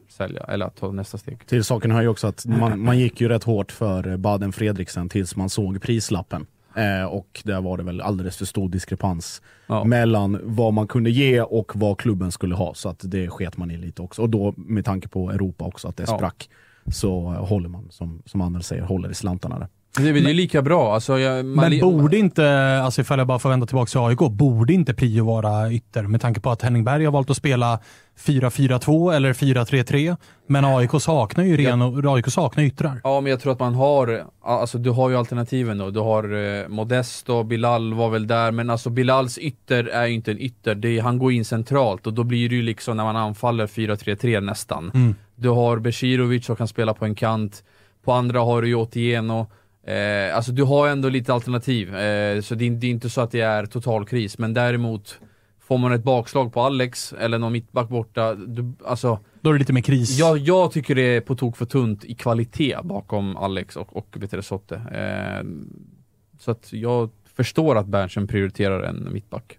sälja, eller att ta nästa steg. Till saken hör ju också att man, man gick ju rätt hårt för Baden Fredriksen tills man såg prislappen. Eh, och där var det väl alldeles för stor diskrepans mellan vad man kunde ge och vad klubben skulle ha. Så att det sket man i lite också. Och då med tanke på Europa också, att det Ja. sprack, så håller man, som, som Anders säger, håller i slantarna där. Det är, är lika bra. Alltså, jag, man Men borde inte, alltså ifall jag bara får vända tillbaka till AIK, borde inte prio vara ytter? Med tanke på att Henning Berg har valt att spela 4-4-2 eller 4-3-3. Men AIK saknar ju ren, AIK saknar yttrar. Ja, men jag tror att man har, alltså du har ju alternativen då. Du har eh, Modesto, Bilal var väl där, men alltså Bilals ytter är ju inte en ytter. Det han går in centralt och då blir det ju liksom när man anfaller 4-3-3 nästan. Mm. Du har Besirovic som kan spela på en kant, på andra har du ju Otieno. Eh, alltså du har ändå lite alternativ, eh, så det är, det är inte så att det är total kris, men däremot Får man ett bakslag på Alex eller någon mittback borta, du, alltså Då är det lite mer kris. jag, jag tycker det är på tok för tunt i kvalitet bakom Alex och, och Sotte. Eh, så att jag förstår att Berntsen prioriterar en mittback.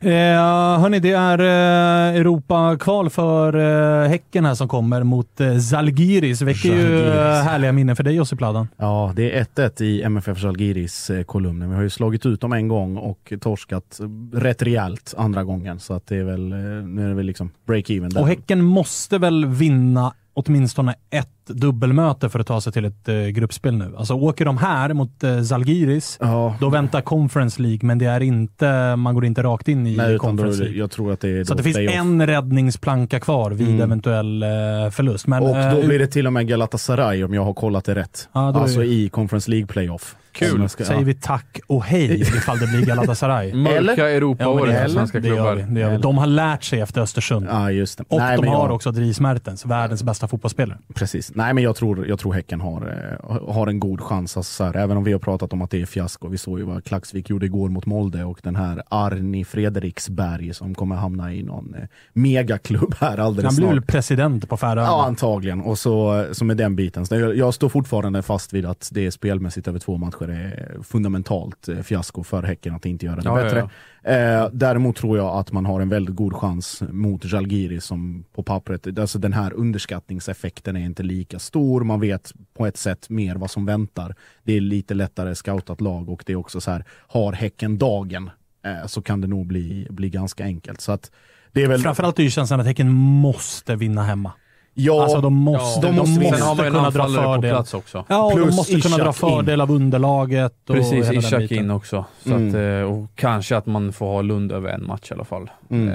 Eh, hörni, det är eh, Europa-kval för eh, Häcken här som kommer mot eh, Zalgiris. Väcker ju eh, härliga minnen för dig Josip Ladan. Ja, det är 1-1 i MFF Zalgiris eh, kolumnen. Vi har ju slagit ut dem en gång och torskat rätt rejält andra gången. Så att det är väl, eh, nu är det väl liksom break-even. Och Häcken måste väl vinna åtminstone ett dubbelmöte för att ta sig till ett eh, gruppspel nu. Alltså åker de här mot eh, Zalgiris, då väntar Conference League, men det är inte, man går inte rakt in i Nej, är Conference League. jag tror att det är Så det finns playoff. en räddningsplanka kvar vid Mm. eventuell eh, förlust. Men, och eh, då blir det till och med Galatasaray om jag har kollat det rätt. Ja, är alltså det- i Conference League playoff. Kul! Ska- Säger vi tack och hej ifall det blir Galatasaray. Mörka? Europa-året Ja, det- för svenska det gör klubbar. vi, det gör vi. De har lärt sig efter Östersund. Ja, just det. Och Nej, de har jag- också Dries Mertens, världens bästa fotbollsspelare. Precis. Nej, men jag tror, jag tror Häcken har, eh, har en god chans. Alltså, så här, även om vi har pratat om att det är fiasko. Vi såg ju vad Klaxvik gjorde igår mot Molde och den här Arni Fredriksberg som kommer hamna i någon eh, megaklubb här alldeles Han blir snart. väl president på Färöarna. Ja, antagligen. Och så, så med den biten. Så jag, jag står fortfarande fast vid att det spelmässigt över två matcher är fundamentalt eh, fiasko för Häcken att inte göra det Ja, ja, bättre. Eh, däremot tror jag att man har en väldigt god chans mot Žalgiris som på pappret, alltså den här underskattningseffekten är inte lika stor. Man vet på ett sätt mer vad som väntar. Det är lite lättare scoutat lag och det är också så här, har Häcken dagen eh, så kan det nog bli, bli ganska enkelt. Så att det är väl... Framförallt är ju känslan att Häcken måste vinna hemma. Ja, alltså de måste, de de måste vinna. måste kunna dra fördel. plats också. Ja, och de Plus måste kunna dra Ishak in. fördel av underlaget. Och Precis, Ishak in också. Så Mm. att, eh, och kanske att man får ha Lund över en match i alla fall. Mm. Eh,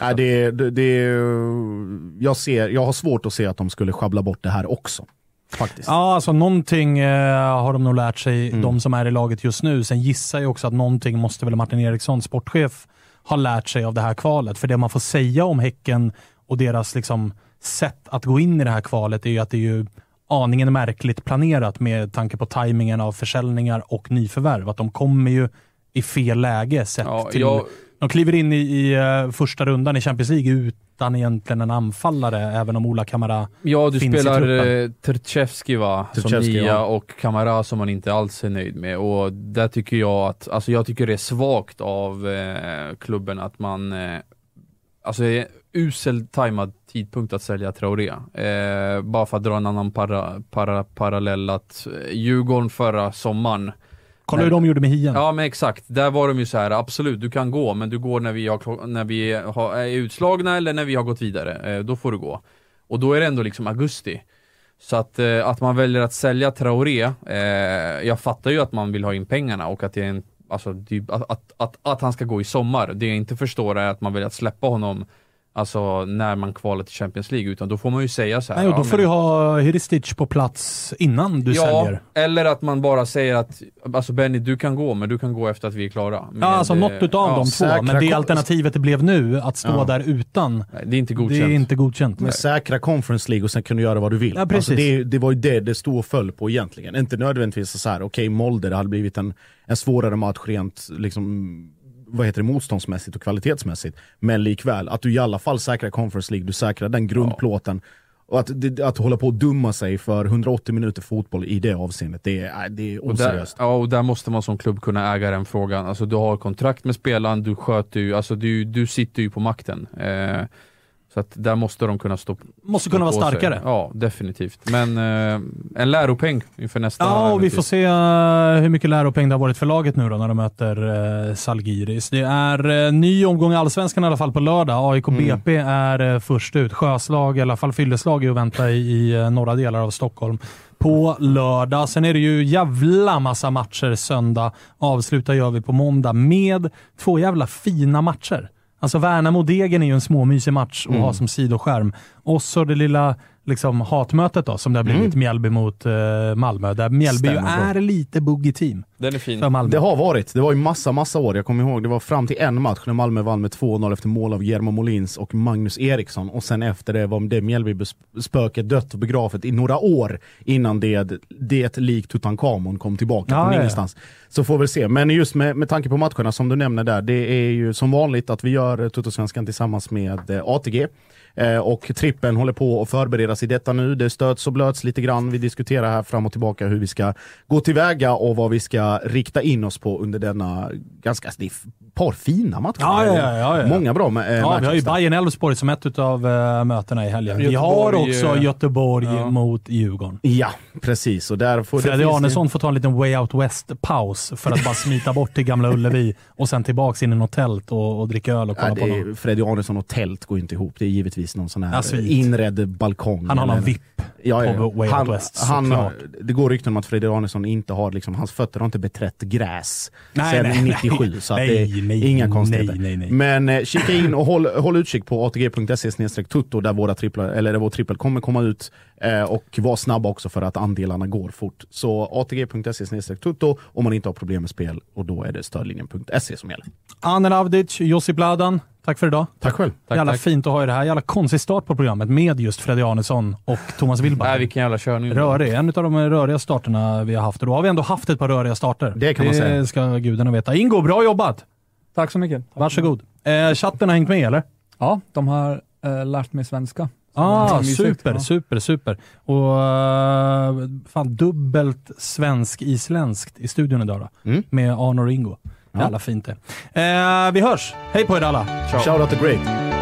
Nej, det, det, det, jag, ser, jag har svårt att se att de skulle schabbla bort det här också. Faktiskt. Ja, alltså någonting eh, har de nog lärt sig, Mm. de som är i laget just nu. Sen gissar jag också att någonting måste väl Martin Eriksson, sportchef, ha lärt sig av det här kvalet. För det man får säga om Häcken och deras liksom, sätt att gå in i det här kvalet är ju att det är ju aningen märkligt planerat med tanke på tajmingen av försäljningar och nyförvärv. Att de kommer ju i fel läge sett Ja, till jag- De kliver in i, i eh, första rundan i Champions League utan egentligen en anfallare, även om Ola Kamara Ja, du finns i spelar eh, Tertjevski va, som Tertjevski, nia ja. och Kamara som man inte alls är nöjd med. Och där tycker jag att, alltså jag tycker det är svagt av eh, klubben att man, eh, alltså usel tajmad tidpunkt att sälja Traoré. Eh, bara för att dra en annan para, para, parallell att eh, Djurgården förra sommaren Kolla hur de gjorde med Hien. Ja men exakt, där var de ju så här: absolut du kan gå, men du går när vi, har, när vi har, är utslagna eller när vi har gått vidare. Eh, då får du gå. Och då är det ändå liksom augusti. Så att, eh, att man väljer att sälja Traoré, eh, jag fattar ju att man vill ha in pengarna och att det är en, alltså, att, att, att, att han ska gå i sommar. Det jag inte förstår är att man väljer att släppa honom Alltså när man kvalar till Champions League, utan då får man ju säga så här. Nej, och då ja, får men- du ha Hiristic på plats innan du ja, säljer. eller att man bara säger att alltså Benny, du kan gå, men du kan gå efter att vi är klara. Ja, Med, alltså eh, något utav ja, de två. Men det alternativet det blev nu, att stå Ja. där utan, Nej, Det är inte det godkänt. är inte godkänt. Men säkra Conference League och sen kan du göra vad du vill. Ja, precis. Alltså det, det var ju det det stod och föll på egentligen. Inte nödvändigtvis så här, okej Molde, det hade blivit en, en svårare match rent liksom, vad heter det, motståndsmässigt och kvalitetsmässigt. Men likväl, att du i alla fall säkrar Conference League, du säkrar den grundplåten. Och att, det, att hålla på att dumma sig för 180 minuter fotboll i det avseendet, det är, nej, det är Och där, oseriöst. ja, och där måste man som klubb kunna äga den frågan. Alltså du har kontrakt med spelaren, du sköter ju, alltså du, du sitter ju på makten. Eh, så att där måste de kunna stå Måste kunna vara på sig. starkare. Ja, definitivt. Men eh, en läropeng inför nästa Ja, och vi får se eh, hur mycket läropeng det har varit för laget nu då när de möter eh, Salgiris. Det är eh, ny omgång i Allsvenskan i alla fall på lördag. AIK Mm. BP är först ut. Sjöslag, i alla fall fylleslag, är att vänta i, i norra delar av Stockholm på lördag. Sen är det ju jävla massa matcher söndag. Avslutar gör vi på måndag med två jävla fina matcher. Alltså Värnamo-Degen är ju en småmysig match att Mm. ha som sidoskärm. Och så det lilla liksom, hatmötet då, som det har blivit Mm. Mjällby mot eh, Malmö. Där Mjällby ju är lite buggy team Den är fin. för Malmö. Det har varit. Det var ju massa, massa år. Jag kommer ihåg, det var fram till en match när Malmö vann med 2-0 efter mål av Guillermo Molins och Magnus Eriksson. Och sen efter det var det Mjällby-spöket dött och begravet i några år innan det, det lik Tutankhamon kom tillbaka Ja, från ja, ingenstans. Så får vi se. Men just med, med tanke på matcherna som du nämner där, det är ju som vanligt att vi gör Tuttosvenskan tillsammans med eh, ATG. Eh, och trippen håller på att förberedas i detta nu. Det stöts och blöts lite grann. Vi diskuterar här fram och tillbaka hur vi ska gå tillväga och vad vi ska rikta in oss på under denna ganska, ett par fina matcher. Ja, ja, ja, ja. Många bra med, eh, Ja, vi har ju. Bayern Elfsborg som ett av uh, mötena i helgen. Vi har Göteborg, också eh, Göteborg ja. mot Djurgården. Ja, precis. Och där får, det Fredrik finns det- Arnesson får ta en liten way out west-paus för att bara smita bort till Gamla Ullevi och sen tillbaks in i något tält och, och dricka öl och kolla Ja, på någon. är, Freddy Arnesson och tält går inte ihop. Det är givetvis någon sån här inredd balkong. Han har någon VIP Ja, ja, på. Way han, West, han. Det går rykten om att Fredrik Arnesson inte har, liksom, hans fötter har inte beträtt gräs Nej, sen nej, 97. nej. Så att det är inga konstigheter. Men eh, kika in och håll, håll utkik på atg.se tutto där våra tripplar, eller där vår trippel kommer komma ut. Eh, och var snabba också för att andelarna går fort. Så atg.se tutto om man inte har problem med spel och då är det stödlinjen.se som gäller. Anel Avdic, Josip Ladan, tack för idag. Tack själv. Tack, jävla tack. fint att ha er här. Jävla konstig start på programmet med just Fredrik Arnesson och Thomas Wilbacher. Nej, vilken jävla körning. Rörig. En av de röriga starterna vi har haft. Och då har vi ändå haft ett par röriga starter. Det kan man säga. Det ska gudarna veta. Ingo, bra jobbat! Tack så mycket. Tack. Varsågod. Eh, chatten har hängt med eller? Ja, de har eh, lärt mig svenska. Ah, super, Ja. super, super. Och uh, fan dubbelt svensk-isländskt i studion idag då. Mm. Med Arne och Ingo. Jävla fint det. Eh, vi hörs! Hej på er alla! Shout out to Great.